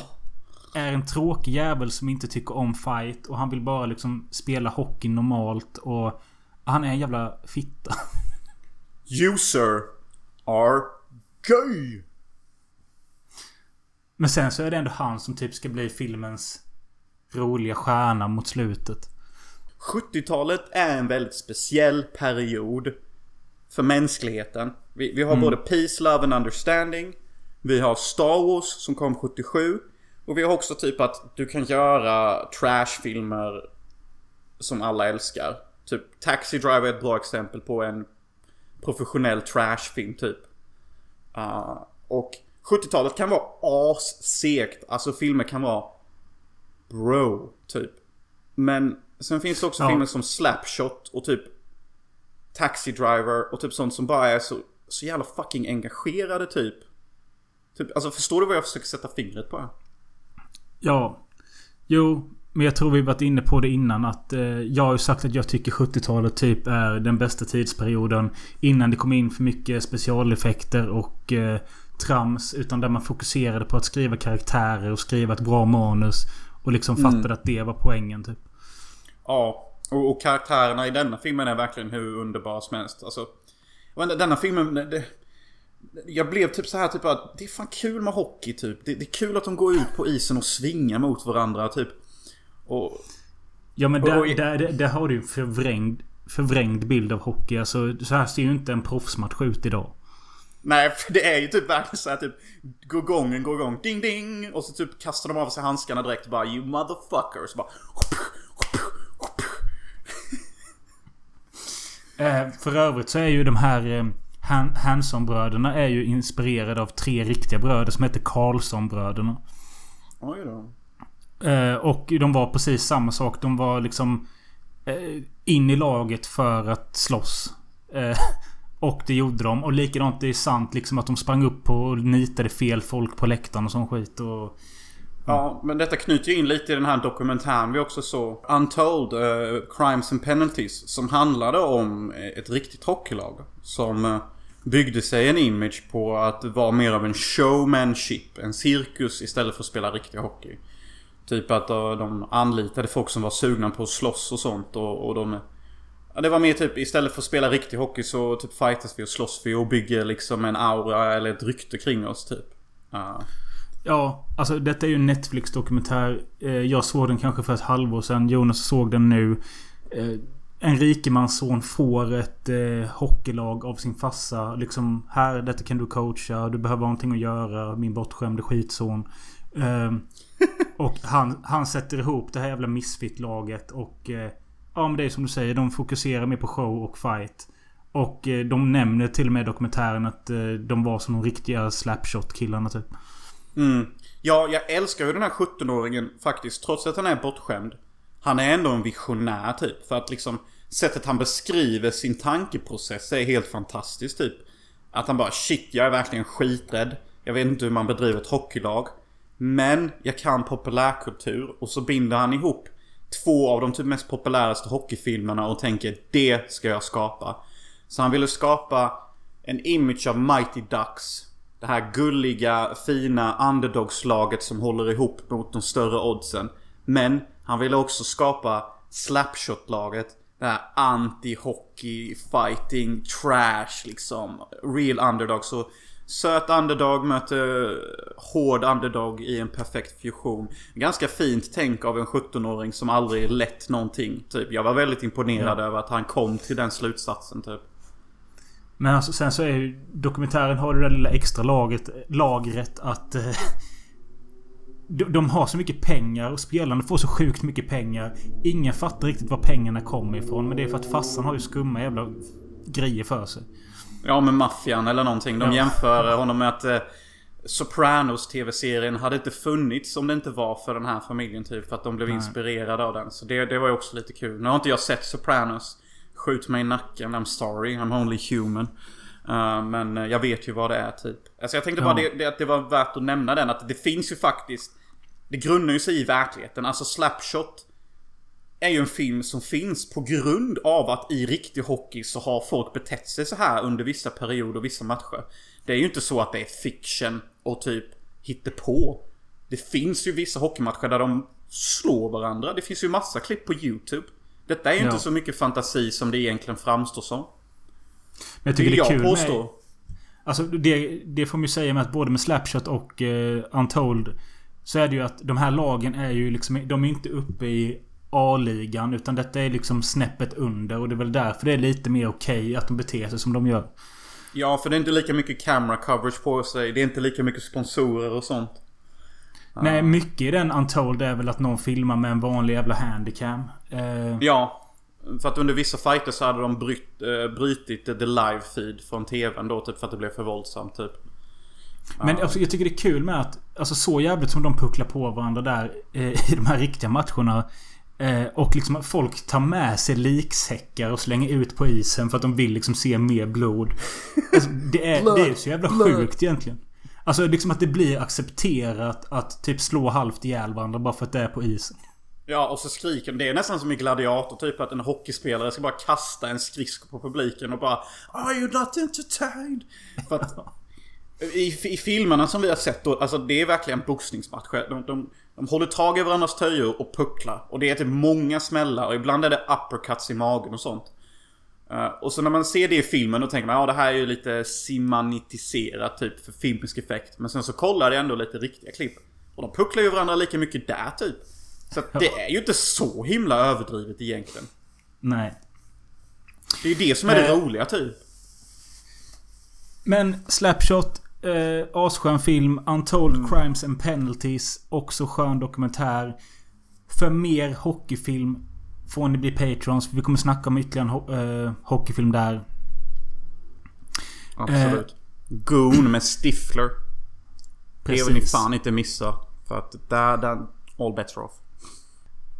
Speaker 2: är en tråkig jävel som inte tycker om fight. Och han vill bara liksom spela hockey normalt. Och han är en jävla fitta.
Speaker 1: You sir are gay.
Speaker 2: Men sen så är det ändå han som typ ska bli filmens roliga stjärna mot slutet.
Speaker 1: 70-talet är en väldigt speciell period för mänskligheten. Vi, vi har mm. både Peace, Love and Understanding. Vi har Star Wars som kom 77. Och vi har också typ att du kan göra trashfilmer som alla älskar. Typ Taxi Driver är ett bra exempel på en professionell trashfilm typ. Uh, och 70-talet kan vara assegt. Alltså filmer kan vara bro, typ. Men sen finns det också ja. filmer som Slapshot och typ Taxi Driver och typ sånt som bara är så, så jävla fucking engagerade typ. typ. Alltså förstår du vad jag försöker sätta fingret på?
Speaker 2: Ja. Jo, men jag tror vi varit inne på det innan att eh, jag har ju sagt att jag tycker 70-talet typ är den bästa tidsperioden. Innan det kom in för mycket specialeffekter och eh, trams. Utan där man fokuserade på att skriva karaktärer och skriva ett bra manus. Och liksom mm. fattade att det var poängen typ.
Speaker 1: Ja. Och, och karaktärerna i denna filmen är verkligen hur underbara som helst. Alltså, denna filmen... Det, jag blev typ så här typ att det är fan kul med hockey typ. Det, det, är kul att de går ut på isen och svingar mot varandra typ. Och,
Speaker 2: ja men där, och, där, där, har du en förvrängd, förvrängd bild av hockey. Alltså, så här ser ju inte en proffsmatch ut idag.
Speaker 1: Nej, för det är ju typ verkligen såhär typ Gå gången, gå igång, ding ding Och så typ kastar de av sig handskarna direkt bara You motherfuckers bara
Speaker 2: eh, För övrigt så är ju de här eh, Hanson-bröderna är ju inspirerade av tre riktiga bröder som heter Karlsson-bröderna.
Speaker 1: Oj då.
Speaker 2: Eh, och de var precis samma sak. De var liksom eh, in i laget för att slåss. Eh, och det gjorde de. Och likadant det är sant liksom att de sprang upp och nitade fel folk på läktaren och sån skit. Och,
Speaker 1: Ja, men detta knyter ju in lite i den här dokumentären vi också såg. Untold uh, Crimes and Penalties. Som handlade om eh, ett riktigt hockeylag. Som uh, byggde sig en image på att vara mer av en showmanship. En cirkus istället för att spela riktig hockey. Typ att uh, de anlitade folk som var sugna på att slåss och sånt och, och de... Ja, det var mer typ istället för att spela riktig hockey så typ fightas vi och slåss vi och bygger liksom en aura eller ett rykte kring oss typ. Uh.
Speaker 2: Ja, alltså detta är ju en Netflix-dokumentär. Eh, jag såg den kanske för ett halvår sedan. Jonas såg den nu. Eh, en rikemansson får ett eh, hockeylag av sin farsa. Liksom, här, detta kan du coacha. Du behöver någonting att göra. Min bortskämde skitson. Eh, och han, han sätter ihop det här jävla misfit-laget. Och ja, men det är som du säger. De fokuserar mer på show och fight. Och de nämner till och med i dokumentären att de var som de riktiga slapshot-killarna typ.
Speaker 1: Mm. Ja, jag älskar ju den här 17-åringen faktiskt. Trots att han är bortskämd. Han är ändå en visionär typ. För att liksom sättet han beskriver sin tankeprocess är helt fantastiskt typ. Att han bara shit, jag är verkligen skiträdd. Jag vet inte hur man bedriver ett hockeylag. Men jag kan populärkultur och så binder han ihop två av de typ mest populäraste hockeyfilmerna och tänker det ska jag skapa. Så han ville skapa en image av Mighty Ducks. Det här gulliga, fina underdogslaget som håller ihop mot de större oddsen. Men han ville också skapa Slapshot-laget. Det här anti-hockey, fighting, trash liksom. Real underdog. Så söt underdog möter hård underdog i en perfekt fusion. Ganska fint tänk av en 17-åring som aldrig lett någonting. Typ. Jag var väldigt imponerad
Speaker 2: Ja.
Speaker 1: över att han kom till den slutsatsen typ.
Speaker 2: Men alltså, sen så är ju dokumentären har det där lilla extra laget, lagret att... Eh, de, de har så mycket pengar och spelarna får så sjukt mycket pengar. Ingen fattar riktigt var pengarna kommer ifrån. Men det är för att farsan har ju skumma jävla grejer för sig.
Speaker 1: Ja, med maffian eller någonting. De
Speaker 2: Ja.
Speaker 1: jämför honom med att eh, Sopranos TV-serien hade inte funnits om det inte var för den här familjen typ. För att de blev
Speaker 2: Nej.
Speaker 1: inspirerade av den. Så det, det var ju också lite kul. Nu har inte jag sett Sopranos. Skjut mig i nacken, I'm sorry, I'm only human. Eh, men eh, jag vet ju vad det är typ. Alltså jag tänkte bara
Speaker 2: Ja.
Speaker 1: det, det, att det var värt att nämna den. Att det finns ju faktiskt... Det grundar ju sig i verkligheten. Alltså Slapshot är ju en film som finns på grund av att i riktig hockey så har folk betett sig så här under vissa perioder och vissa matcher. Det är ju inte så att det är fiction och typ på. Det finns ju vissa hockeymatcher där de slår varandra. Det finns ju massa klipp på YouTube. Detta är ju
Speaker 2: Ja.
Speaker 1: inte så mycket fantasi som det egentligen framstår som.
Speaker 2: Men jag
Speaker 1: Det
Speaker 2: tycker det är
Speaker 1: jag
Speaker 2: kul
Speaker 1: påstå.
Speaker 2: med... Alltså det, det får man ju säga med att både med Slapshot och eh, Untold Så är det ju att de här lagen är ju liksom De är inte uppe i A-ligan utan detta är liksom snäppet under och det är väl därför det är lite mer okej att de beter sig som de gör.
Speaker 1: Ja, för det är inte lika mycket camera coverage på sig. Det är inte lika mycket sponsorer och sånt.
Speaker 2: Nej, mycket i den Untold är väl att någon filmar med en vanlig jävla handycam. Eh,
Speaker 1: Ja. För att under vissa fighter så hade de bryt, äh, brytit the live feed från tvn då typ för att det blev för våldsamt typ.
Speaker 2: Men alltså, jag tycker det är kul med att Alltså så jävligt som de pucklar på varandra där eh, I de här riktiga matcherna eh, Och liksom att folk tar med sig liksäckar och slänger ut på isen för att de vill liksom se mer blod. Alltså, det, är, det är så jävla sjukt egentligen. Alltså liksom att det blir accepterat att typ slå halvt ihjäl varandra bara för att det är på isen.
Speaker 1: Ja, och så skriker de. Det är nästan som i Gladiator typ att en hockeyspelare ska bara kasta en skridsko på publiken och bara Are you not entertained? För att i, i filmerna som vi har sett då, alltså det är verkligen boxningsmatcher. De, de, de håller tag i varandras töjor och pucklar. Och det är typ många smällar och ibland är det uppercuts i magen och sånt. Eh, och så när man ser det i filmen då tänker man ja det här är ju lite simanitiserat typ för filmisk effekt. Men sen så kollar det ändå lite riktiga klipp. Och de pucklar ju varandra lika mycket där typ. Så att det är ju inte så himla överdrivet egentligen.
Speaker 2: Nej.
Speaker 1: Det är ju det som är det
Speaker 2: Eh.
Speaker 1: roliga typ.
Speaker 2: Men Slapshot. Eh, asskön film. Untold Crimes and Penalties. Också skön dokumentär. För mer hockeyfilm får ni bli patrons. Vi kommer snacka om ytterligare en ho- eh, hockeyfilm där.
Speaker 1: Absolut. Goon med Stifler. Det vill ni
Speaker 2: Precis.
Speaker 1: fan inte missa. För att där, där, all better off.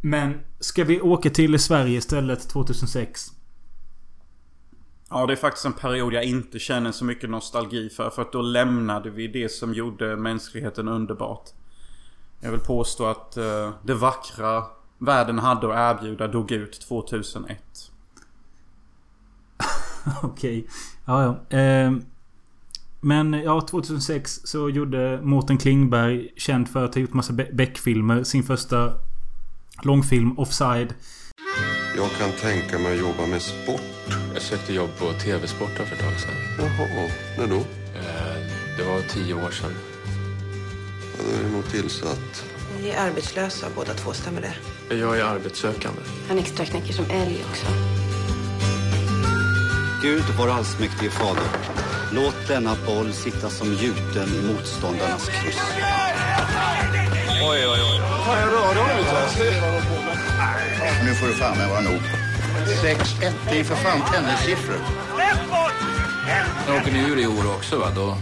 Speaker 2: Men ska vi åka till Sverige istället 2006?
Speaker 1: Ja, det är faktiskt en period jag inte känner så mycket nostalgi för. För att då lämnade vi det som gjorde mänskligheten underbart. Jag vill påstå att eh, det vackra världen hade att erbjuda dog ut 2001.
Speaker 2: Okej. Ja, ja. Eh, Men ja, 2006 så gjorde Mårten Klingberg, känd för att ha gjort massa Beck-filmer, sin första långfilm Offside.
Speaker 5: Jag kan tänka mig att jobba med sport.
Speaker 6: Jag sökte jobb på TV-sporten för ett tag sedan.
Speaker 5: Jaha, när då?
Speaker 6: Eh, Det var tio år sedan.
Speaker 5: Ja, då är det nog tillsatt.
Speaker 7: Ni är arbetslösa båda två, stämmer det?
Speaker 6: Jag är arbetssökande.
Speaker 8: Han extraknäcker som älg också.
Speaker 9: Gud, vår allsmäktige fader. Låt denna boll sitta som gjuten i motståndarnas kryss.
Speaker 10: Nu får det fan med vara nog. 6-1, det är för fan tennissiffror.
Speaker 4: Men åker ni ur i år också va? Då,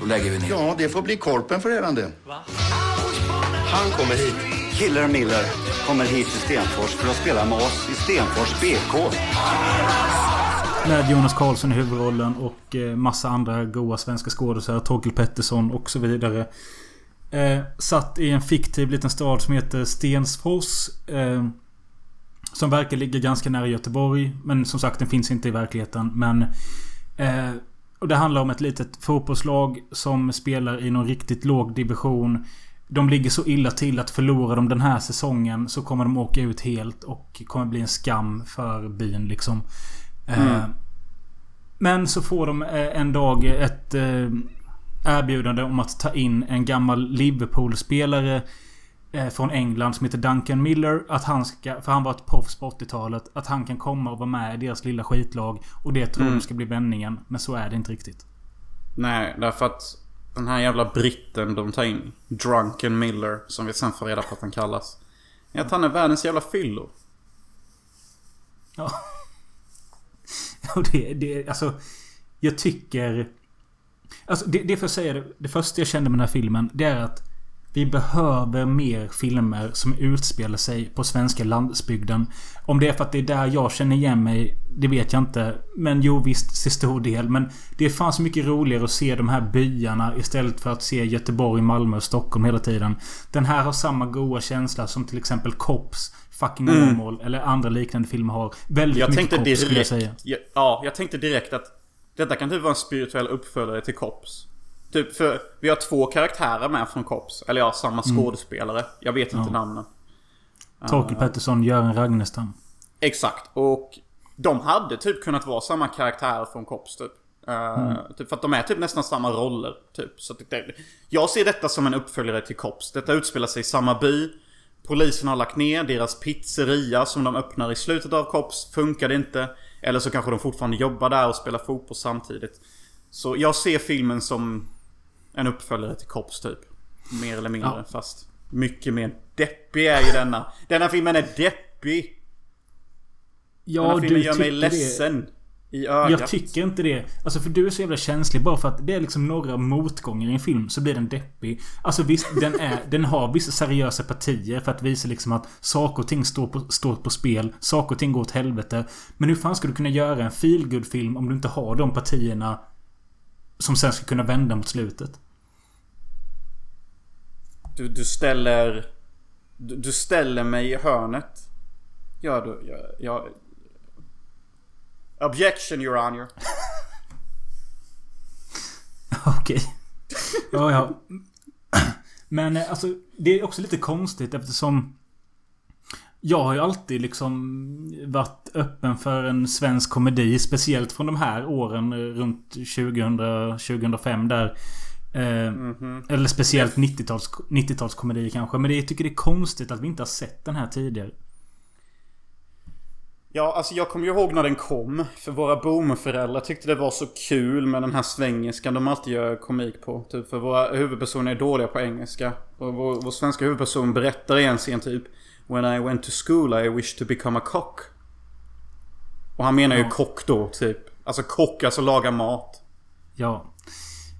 Speaker 4: då lägger vi ner.
Speaker 10: Ja, det får bli korpen för redan det.
Speaker 9: Han kommer hit. Killer Miller kommer hit till Stenfors för att spela med oss i Stenfors BK.
Speaker 2: Med Jonas Karlsson i huvudrollen och eh, massa andra goa svenska skådespelare. Torkel Pettersson och så vidare. Eh, satt i en fiktiv liten stad som heter Stensfors. Eh, som verkar ligga ganska nära Göteborg. Men som sagt, den finns inte i verkligheten. Men... Eh, och det handlar om ett litet fotbollslag som spelar i någon riktigt låg division. De ligger så illa till att förlorar de den här säsongen så kommer de åka ut helt och kommer bli en skam för byn liksom. Eh, Men så får de eh, en dag ett eh, erbjudande om att ta in en gammal Liverpool-spelare eh, från England som heter Duncan Miller. Att han ska, för han var ett proffs på 80-talet. Att han kan komma och vara med i deras lilla skitlag. Och det tror de ska bli vändningen. Men så är det inte riktigt.
Speaker 1: Nej, därför att den här jävla britten de tar in, Drunken Miller, som vi sen får reda på att han kallas. Är att han är världens jävla fyllo.
Speaker 2: Ja. Och det, det, alltså... Jag tycker... Alltså det, det får jag säga, det, det första jag kände med den här filmen, det är att vi behöver mer filmer som utspelar sig på svenska landsbygden. Om det är för att det är där jag känner igen mig, det vet jag inte. Men jo, visst, till stor del. Men det fanns så mycket roligare att se de här byarna istället för att se Göteborg, Malmö och Stockholm hela tiden. Den här har samma goa känsla som till exempel Cops, Fucking Åmål eller andra liknande filmer har. Väldigt
Speaker 1: Jag
Speaker 2: mycket
Speaker 1: tänkte
Speaker 2: Cops skulle jag säga.
Speaker 1: Ja, ja, jag tänkte direkt att detta kan typ vara en spirituell uppföljare till Cops. Typ för vi har två karaktärer med från Cops. Eller ja, samma skådespelare. Jag vet inte namnen.
Speaker 2: Torkel Pettersson, Göran Ragnestam.
Speaker 1: Exakt. Och de hade typ kunnat vara samma karaktärer från Cops typ. Eh, typ för att de är typ nästan samma roller. Typ. Så det, jag ser detta som en uppföljare till Cops. Detta utspelar sig i samma by. Polisen har lagt ner deras pizzeria som de öppnar i slutet av Cops. Funkade inte. Eller så kanske de fortfarande jobbar där och spelar fotboll samtidigt. Så jag ser filmen som en uppföljare till Cops typ. Mer eller mindre.
Speaker 2: Ja.
Speaker 1: Fast mycket mer deppig är ju denna. Denna filmen är deppig.
Speaker 2: Ja,
Speaker 1: Denna filmen
Speaker 2: du
Speaker 1: gör mig
Speaker 2: tycker det.
Speaker 1: ledsen. I ögat.
Speaker 2: Jag tycker inte det. Alltså för du är så jävla känslig. Bara för att det är liksom några motgångar i en film så blir den deppig. Alltså visst, den, är, den har vissa seriösa partier för att visa liksom att saker och ting står på, står på spel. Saker och ting går åt helvete. Men hur fan ska du kunna göra en feelgood film om du inte har de partierna som sen ska kunna vända mot slutet?
Speaker 1: Du, du ställer... Du, du ställer mig i hörnet. Gör du? Jag, jag... Objection, your honor.
Speaker 2: Okej. Ja, ja. Men eh, alltså, det är också lite konstigt eftersom... Jag har ju alltid liksom varit öppen för en svensk komedi. Speciellt från de här åren eh, runt 2000, 2005 där. Eh, Eller speciellt 90-tals 90-talskomedi kanske. Men det, jag tycker det är konstigt att vi inte har sett den här tidigare.
Speaker 1: Ja, alltså jag kommer ju ihåg när den kom. För våra boomerföräldrar tyckte det var så kul med den här svengeskan de alltid gör komik på. Typ för våra huvudpersoner är dåliga på engelska. Och vår, vår svenska huvudperson berättar i en scen typ When I went to school I wished to become a cock. Och han menar ju
Speaker 2: Ja.
Speaker 1: kock då, typ. Alltså kock, alltså laga mat.
Speaker 2: Ja.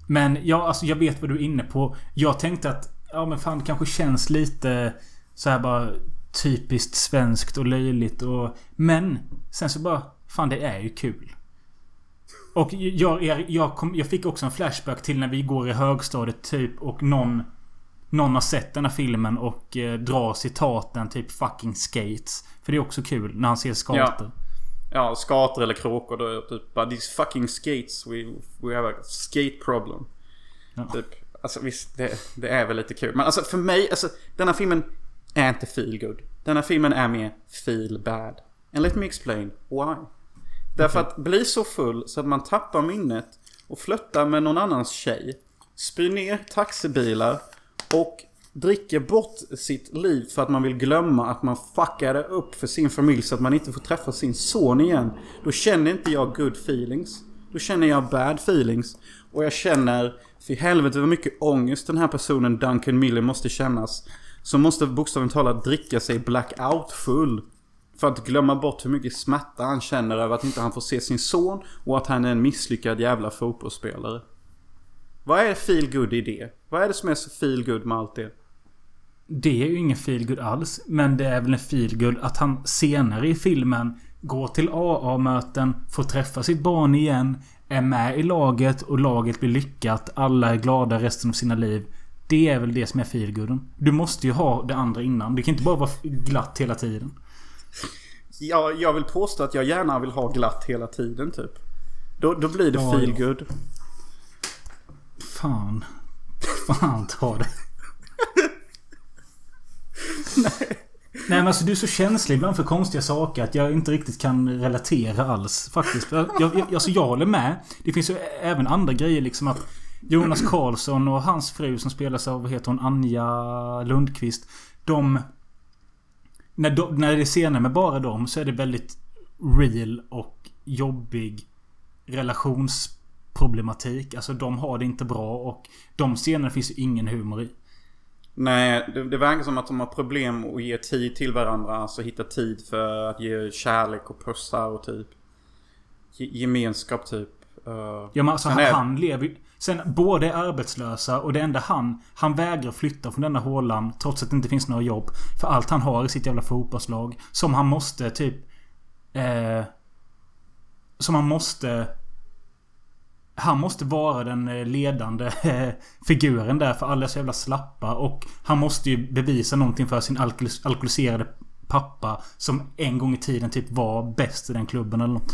Speaker 2: Men ja, alltså jag vet vad du är inne på. Jag tänkte att... Ja men fan det kanske känns lite så här bara typiskt svenskt och löjligt och... Men sen så bara... Fan det är ju kul. Och jag, jag, jag, kom, jag fick också en flashback till när vi går i högstadiet typ och någon... Någon har sett den här filmen och eh, drar citaten typ fucking skates. För det är också kul när han ser skater.
Speaker 1: Ja, skator eller kråkor då typ bara These fucking skates, we, we have a skate problem.
Speaker 2: Ja.
Speaker 1: Typ. Alltså visst, det, det är väl lite kul. Men alltså för mig, alltså denna filmen är inte feel good. Denna filmen är mer feel bad. And let me explain why. Därför att bli så full så att man tappar minnet och flörtar med någon annans tjej. Spyr ner taxibilar och dricker bort sitt liv för att man vill glömma att man fuckade upp för sin familj så att man inte får träffa sin son igen. Då känner inte jag good feelings. Då känner jag bad feelings. Och jag känner, för helvete vad mycket ångest den här personen Duncan Miller måste kännas. Som måste bokstavligt talat dricka sig blackout full. För att glömma bort hur mycket smärta han känner över att inte han får se sin son och att han är en misslyckad jävla fotbollsspelare. Vad är feel good i det? Vad är det som är så feel good med allt det?
Speaker 2: Det är ju ingen feelgood alls. Men det är väl en feelgood att han senare i filmen går till AA-möten, får träffa sitt barn igen, är med i laget och laget blir lyckat. Alla är glada resten av sina liv. Det är väl det som är feelgooden. Du måste ju ha det andra innan. Det kan inte bara vara glatt hela tiden.
Speaker 1: Ja, jag vill påstå att jag gärna vill ha glatt hela tiden typ. Då, då blir det
Speaker 2: Ja,
Speaker 1: feel
Speaker 2: ja.
Speaker 1: good.
Speaker 2: Fan. Fan ta det. Nej men alltså du är så känslig ibland för konstiga saker att jag inte riktigt kan relatera alls faktiskt. Jag, jag, alltså jag håller med. Det finns ju även andra grejer liksom att Jonas Karlsson och hans fru som spelas av, vad heter hon, Anja Lundqvist. De... När, de, när det är scener med bara dem så är det väldigt real och jobbig relations relationsproblematik. Alltså de har det inte bra och de scenerna finns ju ingen humor i.
Speaker 1: Nej, det, det verkar som att de har problem att ge tid till varandra. Alltså hitta tid för att ge kärlek och pussar och typ ge, gemenskap typ. Uh,
Speaker 2: Ja men alltså han,
Speaker 1: är-
Speaker 2: han lever Sen båda är arbetslösa och det enda han... Han vägrar flytta från denna hålan trots att det inte finns några jobb. För allt han har i sitt jävla fotbollslag. Som han måste typ... Eh, som han måste... Han måste vara den eh, ledande eh, figuren där för alla är så jävla slappa. Och han måste ju bevisa någonting för sin alkoholis- alkoholiserade pappa. Som en gång i tiden typ var bäst i den klubben eller något.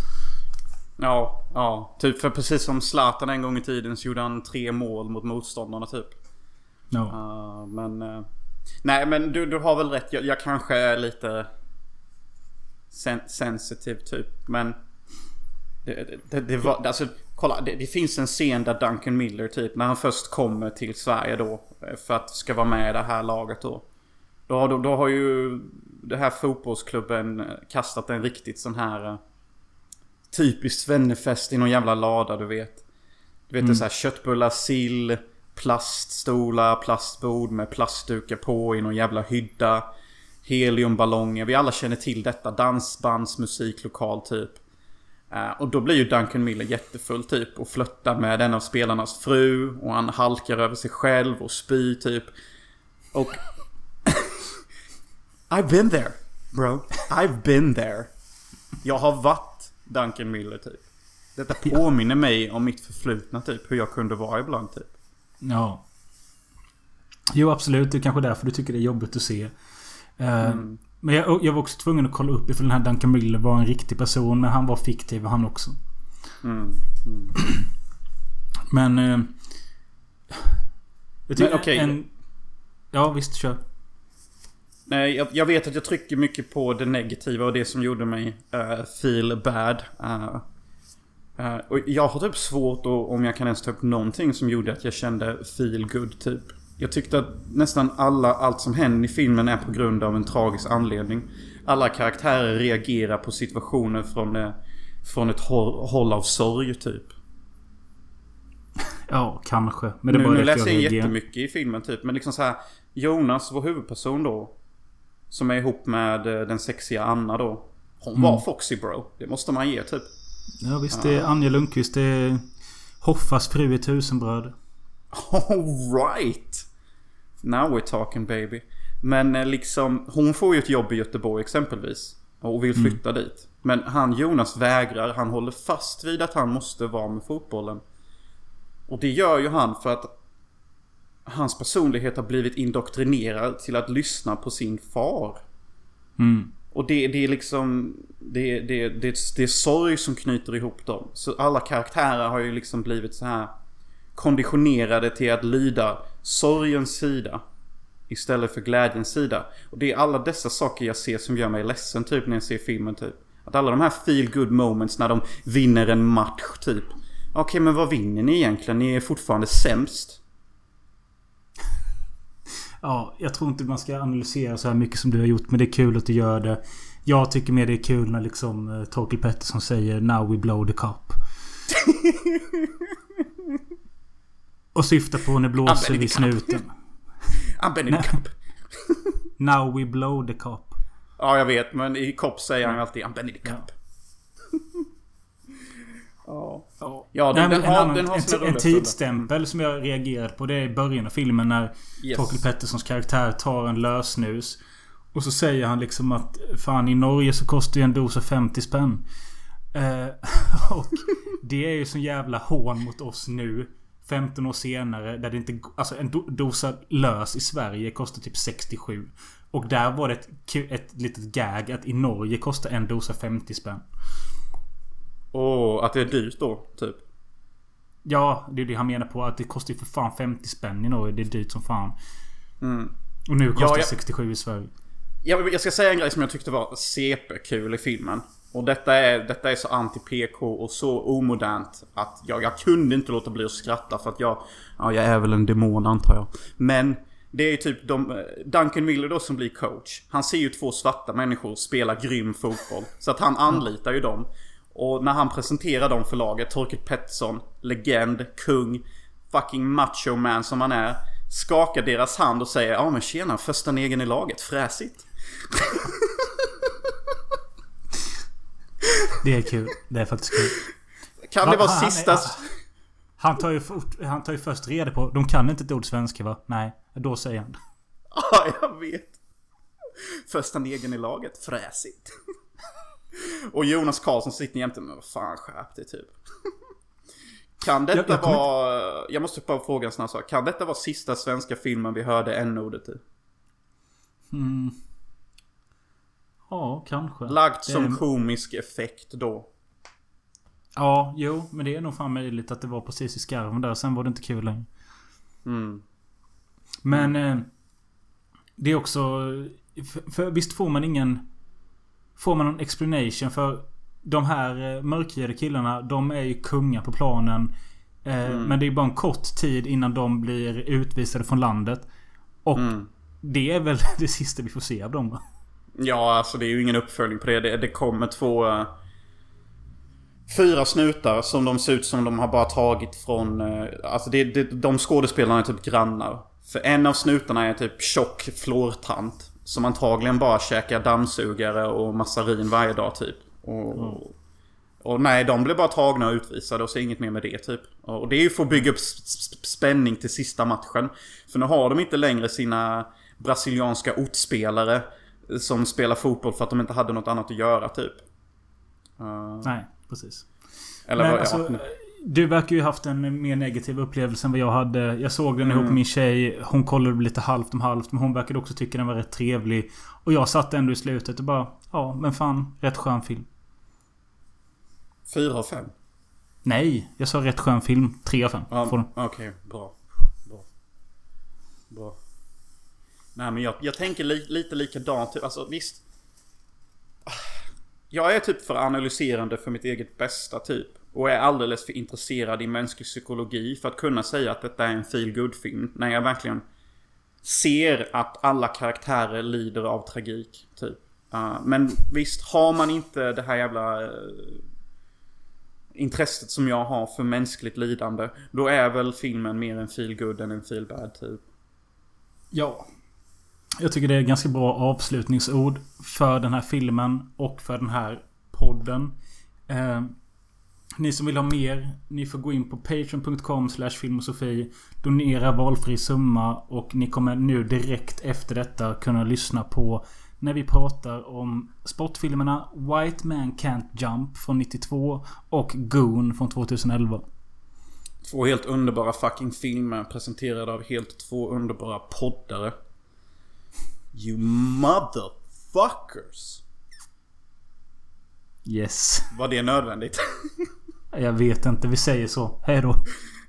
Speaker 1: Ja, ja. Typ för precis som Zlatan en gång i tiden så gjorde han tre mål mot motståndarna typ.
Speaker 2: Ja.
Speaker 1: Uh, men... eh, nej men du, du har väl rätt. Jag, jag kanske är lite... Sen, sensitiv typ. Men... Det, det, det var... Alltså kolla. Det, det finns en scen där Duncan Miller typ när han först kommer till Sverige då. eh, För att ska vara med i det här laget då. Då, har- då, då har ju det här fotbollsklubben eh, kastat en riktigt sån här... eh, Typiskt svennefest i någon jävla lada du vet. Du vet det är så här köttbullar, sill, plaststolar, plastbord med plastdukar på i någon jävla hydda. Heliumballonger. Vi alla känner till detta. Dansbandsmusiklokal typ. Eh, och då blir ju Duncan Miller jättefull typ och flörtar med en av spelarnas fru. Och han halkar över sig själv och spyr typ. Och... I've been there, bro. I've been there. Jag har varit Duncan Miller typ. Detta påminner mig om mitt förflutna typ. Hur jag kunde vara ibland typ.
Speaker 2: Ja. Jo absolut. Det är kanske därför du tycker det är jobbigt att se. Eh,
Speaker 1: Mm.
Speaker 2: Men jag, jag var också tvungen att kolla upp ifall den här Duncan Miller var en riktig person. Men han var fiktiv han också.
Speaker 1: Mm. Mm.
Speaker 2: Men... Eh, jag tycker
Speaker 1: Men okej.
Speaker 2: en... Ja visst, kör.
Speaker 1: Nej, jag, jag vet att jag trycker mycket på det negativa och det som gjorde mig eh, feel bad. Eh, eh, och jag har typ svårt att, om jag kan ens ta upp någonting som gjorde att jag kände feel good typ. Jag tyckte att nästan alla, allt som händer i filmen är på grund av en tragisk anledning. Alla karaktärer reagerar på situationer från, eh, från ett håll, av sorg typ.
Speaker 2: Ja, kanske. Men det
Speaker 1: nu
Speaker 2: bara
Speaker 1: nu läser jag
Speaker 2: reagerar.
Speaker 1: jättemycket i filmen typ. Men liksom så här. Jonas, vår huvudperson då. Som är ihop med eh, den sexiga Anna då. Hon
Speaker 2: Mm.
Speaker 1: var Foxy bro. Det måste man ge typ.
Speaker 2: Ja visst, det är Anja Lundqvist. Det är Hoffas fru i Tusenbröd.
Speaker 1: Alright! Now we're talking baby. Men eh, liksom, hon får ju ett jobb i Göteborg exempelvis. Och vill
Speaker 2: Mm.
Speaker 1: flytta dit. Men han Jonas vägrar. Han håller fast vid att han måste vara med fotbollen. Och det gör ju han för att hans personlighet har blivit indoktrinerad till att lyssna på sin far.
Speaker 2: Mm.
Speaker 1: Och det, det är liksom... Det, det, det, det är sorg som knyter ihop dem. Så alla karaktärer har ju liksom blivit så här konditionerade till att lyda sorgens sida. Istället för glädjens sida. Och det är alla dessa saker jag ser som gör mig ledsen typ när jag ser filmen typ. Att alla de här feel good moments när de vinner en match typ. Okej men vad vinner ni egentligen? Ni är fortfarande sämst.
Speaker 2: Ja, jag tror inte man ska analysera så här mycket som du har gjort. Men det är kul att du gör det. Jag tycker mer det är kul när liksom uh, Torkel Pettersson säger Now we blow the cup. Och syftar på när blåser vi snuten.
Speaker 1: Använder cup.
Speaker 2: Now we blow the cup.
Speaker 1: Ja, jag vet. Men i Kopp säger han alltid I'm Benedict Cup. Ja. Ja, den,
Speaker 2: Nej,
Speaker 1: den,
Speaker 2: en,
Speaker 1: har,
Speaker 2: annan,
Speaker 1: den har
Speaker 2: en,
Speaker 1: sina
Speaker 2: en tidsstämpel som jag reagerade på. Det är i början av filmen när
Speaker 1: Yes.
Speaker 2: Torkel Petterssons karaktär tar en lösnus. Och så säger han liksom att Fan i Norge så kostar ju en dosa 50 spänn. Eh, och det är ju så jävla hån mot oss nu. 15 år senare. Där det inte... Alltså en do, dosa lös i Sverige kostar typ 67. Och där var det ett, ett litet gag att i Norge kostar en dosa 50 spänn.
Speaker 1: Åh, att det är dyrt då, typ.
Speaker 2: Ja, det är det han menar på. Att det kostar ju för fan 50 spänn i Norge. Det är dyrt som fan.
Speaker 1: Mm.
Speaker 2: Och nu kostar
Speaker 1: Ja, jag-
Speaker 2: 67 i Sverige.
Speaker 1: Jag, jag ska säga en grej som jag tyckte var CP-kul i filmen. Och detta är, detta är så anti-PK och så omodernt att jag, jag kunde inte låta bli att skratta för att jag... Ja, jag är väl en demon antar jag. Men det är ju typ de, Duncan Miller då som blir coach. Han ser ju två svarta människor spela grym fotboll. Så att han anlitar ju dem. Och när han presenterar dem för laget, Torkel Pettersson, legend, kung, fucking macho man som han är. Skakar deras hand och säger ja men tjena, första negern i laget, fräsigt.
Speaker 2: Det är kul. Det är faktiskt kul.
Speaker 1: Kan det vara
Speaker 2: Han- han-
Speaker 1: sista...
Speaker 2: Han tar, ju fort, han tar ju först reda på... De kan inte ett ord svenska va? Nej. Då säger han.
Speaker 1: Ja, jag vet. Första negern i laget, fräsigt. Och Jonas Karlsson sitter jämte med vad fan skärp dig typ. Kan detta
Speaker 2: Jag- jag
Speaker 1: vara... Jag måste bara fråga en sån här sak. Kan detta vara sista svenska filmen vi hörde n-ordet i?
Speaker 2: Mm. Ja, kanske.
Speaker 1: Lagt
Speaker 2: Det
Speaker 1: som
Speaker 2: är-
Speaker 1: komisk effekt då.
Speaker 2: Ja, jo. Men det är nog fan möjligt att det var precis i skarven där. Sen var det inte kul längre.
Speaker 1: Mm.
Speaker 2: Men... Eh, det är också... För, för visst får man ingen... Får man någon explanation för... De här eh, mörkhyade killarna, de är ju kungar på planen. Eh,
Speaker 1: Mm.
Speaker 2: Men det är bara en kort tid innan de blir utvisade från landet. Och
Speaker 1: Mm.
Speaker 2: det är väl det sista vi får se av dem va?
Speaker 1: Ja, alltså det är ju ingen uppföljning på det. Det, det kommer två... Uh, Fyra snutar som de ser ut som de har bara tagit från... Uh, Alltså det, det, de skådespelarna är typ grannar. För en av snutarna är typ tjock flårtant. Som antagligen bara käkar dammsugare och massarin varje dag typ. Och, och nej, de blir bara tagna och utvisade och så inget mer med det typ. Och det är ju för att bygga upp spänning till sista matchen. För nu har de inte längre sina brasilianska ortspelare som spelar fotboll för att de inte hade något annat att göra typ. Uh,
Speaker 2: Nej, precis.
Speaker 1: Eller
Speaker 2: Men
Speaker 1: vad,
Speaker 2: alltså,
Speaker 1: ja.
Speaker 2: Du verkar ju haft en mer negativ upplevelse än vad jag hade. Jag såg den ihop
Speaker 1: Mm.
Speaker 2: med min tjej. Hon kollade lite halvt om halvt. Men hon verkade också tycka den var rätt trevlig. Och jag satt ändå i slutet och bara... Ja, men fan. Rätt skön film.
Speaker 1: Fyra av fem?
Speaker 2: Nej, jag sa rätt skön film. Tre av fem. Den.
Speaker 1: Okej, bra. Bra. Bra. Nej men jag, jag tänker li, lite likadant. Typ. Alltså visst. Jag är typ för analyserande för mitt eget bästa typ. Och är alldeles för intresserad i mänsklig psykologi för att kunna säga att detta är en feel good film När jag verkligen ser att alla karaktärer lider av tragik. Typ. Uh, men visst, har man inte det här jävla uh, intresset som jag har för mänskligt lidande. Då är väl filmen mer en feel good än en feel bad typ.
Speaker 2: Ja. Jag tycker det är ganska bra avslutningsord för den här filmen och för den här podden. Eh, ni som vill ha mer, ni får gå in på patreon.com filmosofi. Donera valfri summa och ni kommer nu direkt efter detta kunna lyssna på när vi pratar om sportfilmerna White Man Can't Jump från 92 och Goon från 2011.
Speaker 1: Två helt underbara fucking filmer presenterade av helt två underbara poddare. You motherfuckers.
Speaker 2: Yes.
Speaker 1: Var det nödvändigt?
Speaker 2: Jag vet inte. Vi säger så. Hej då.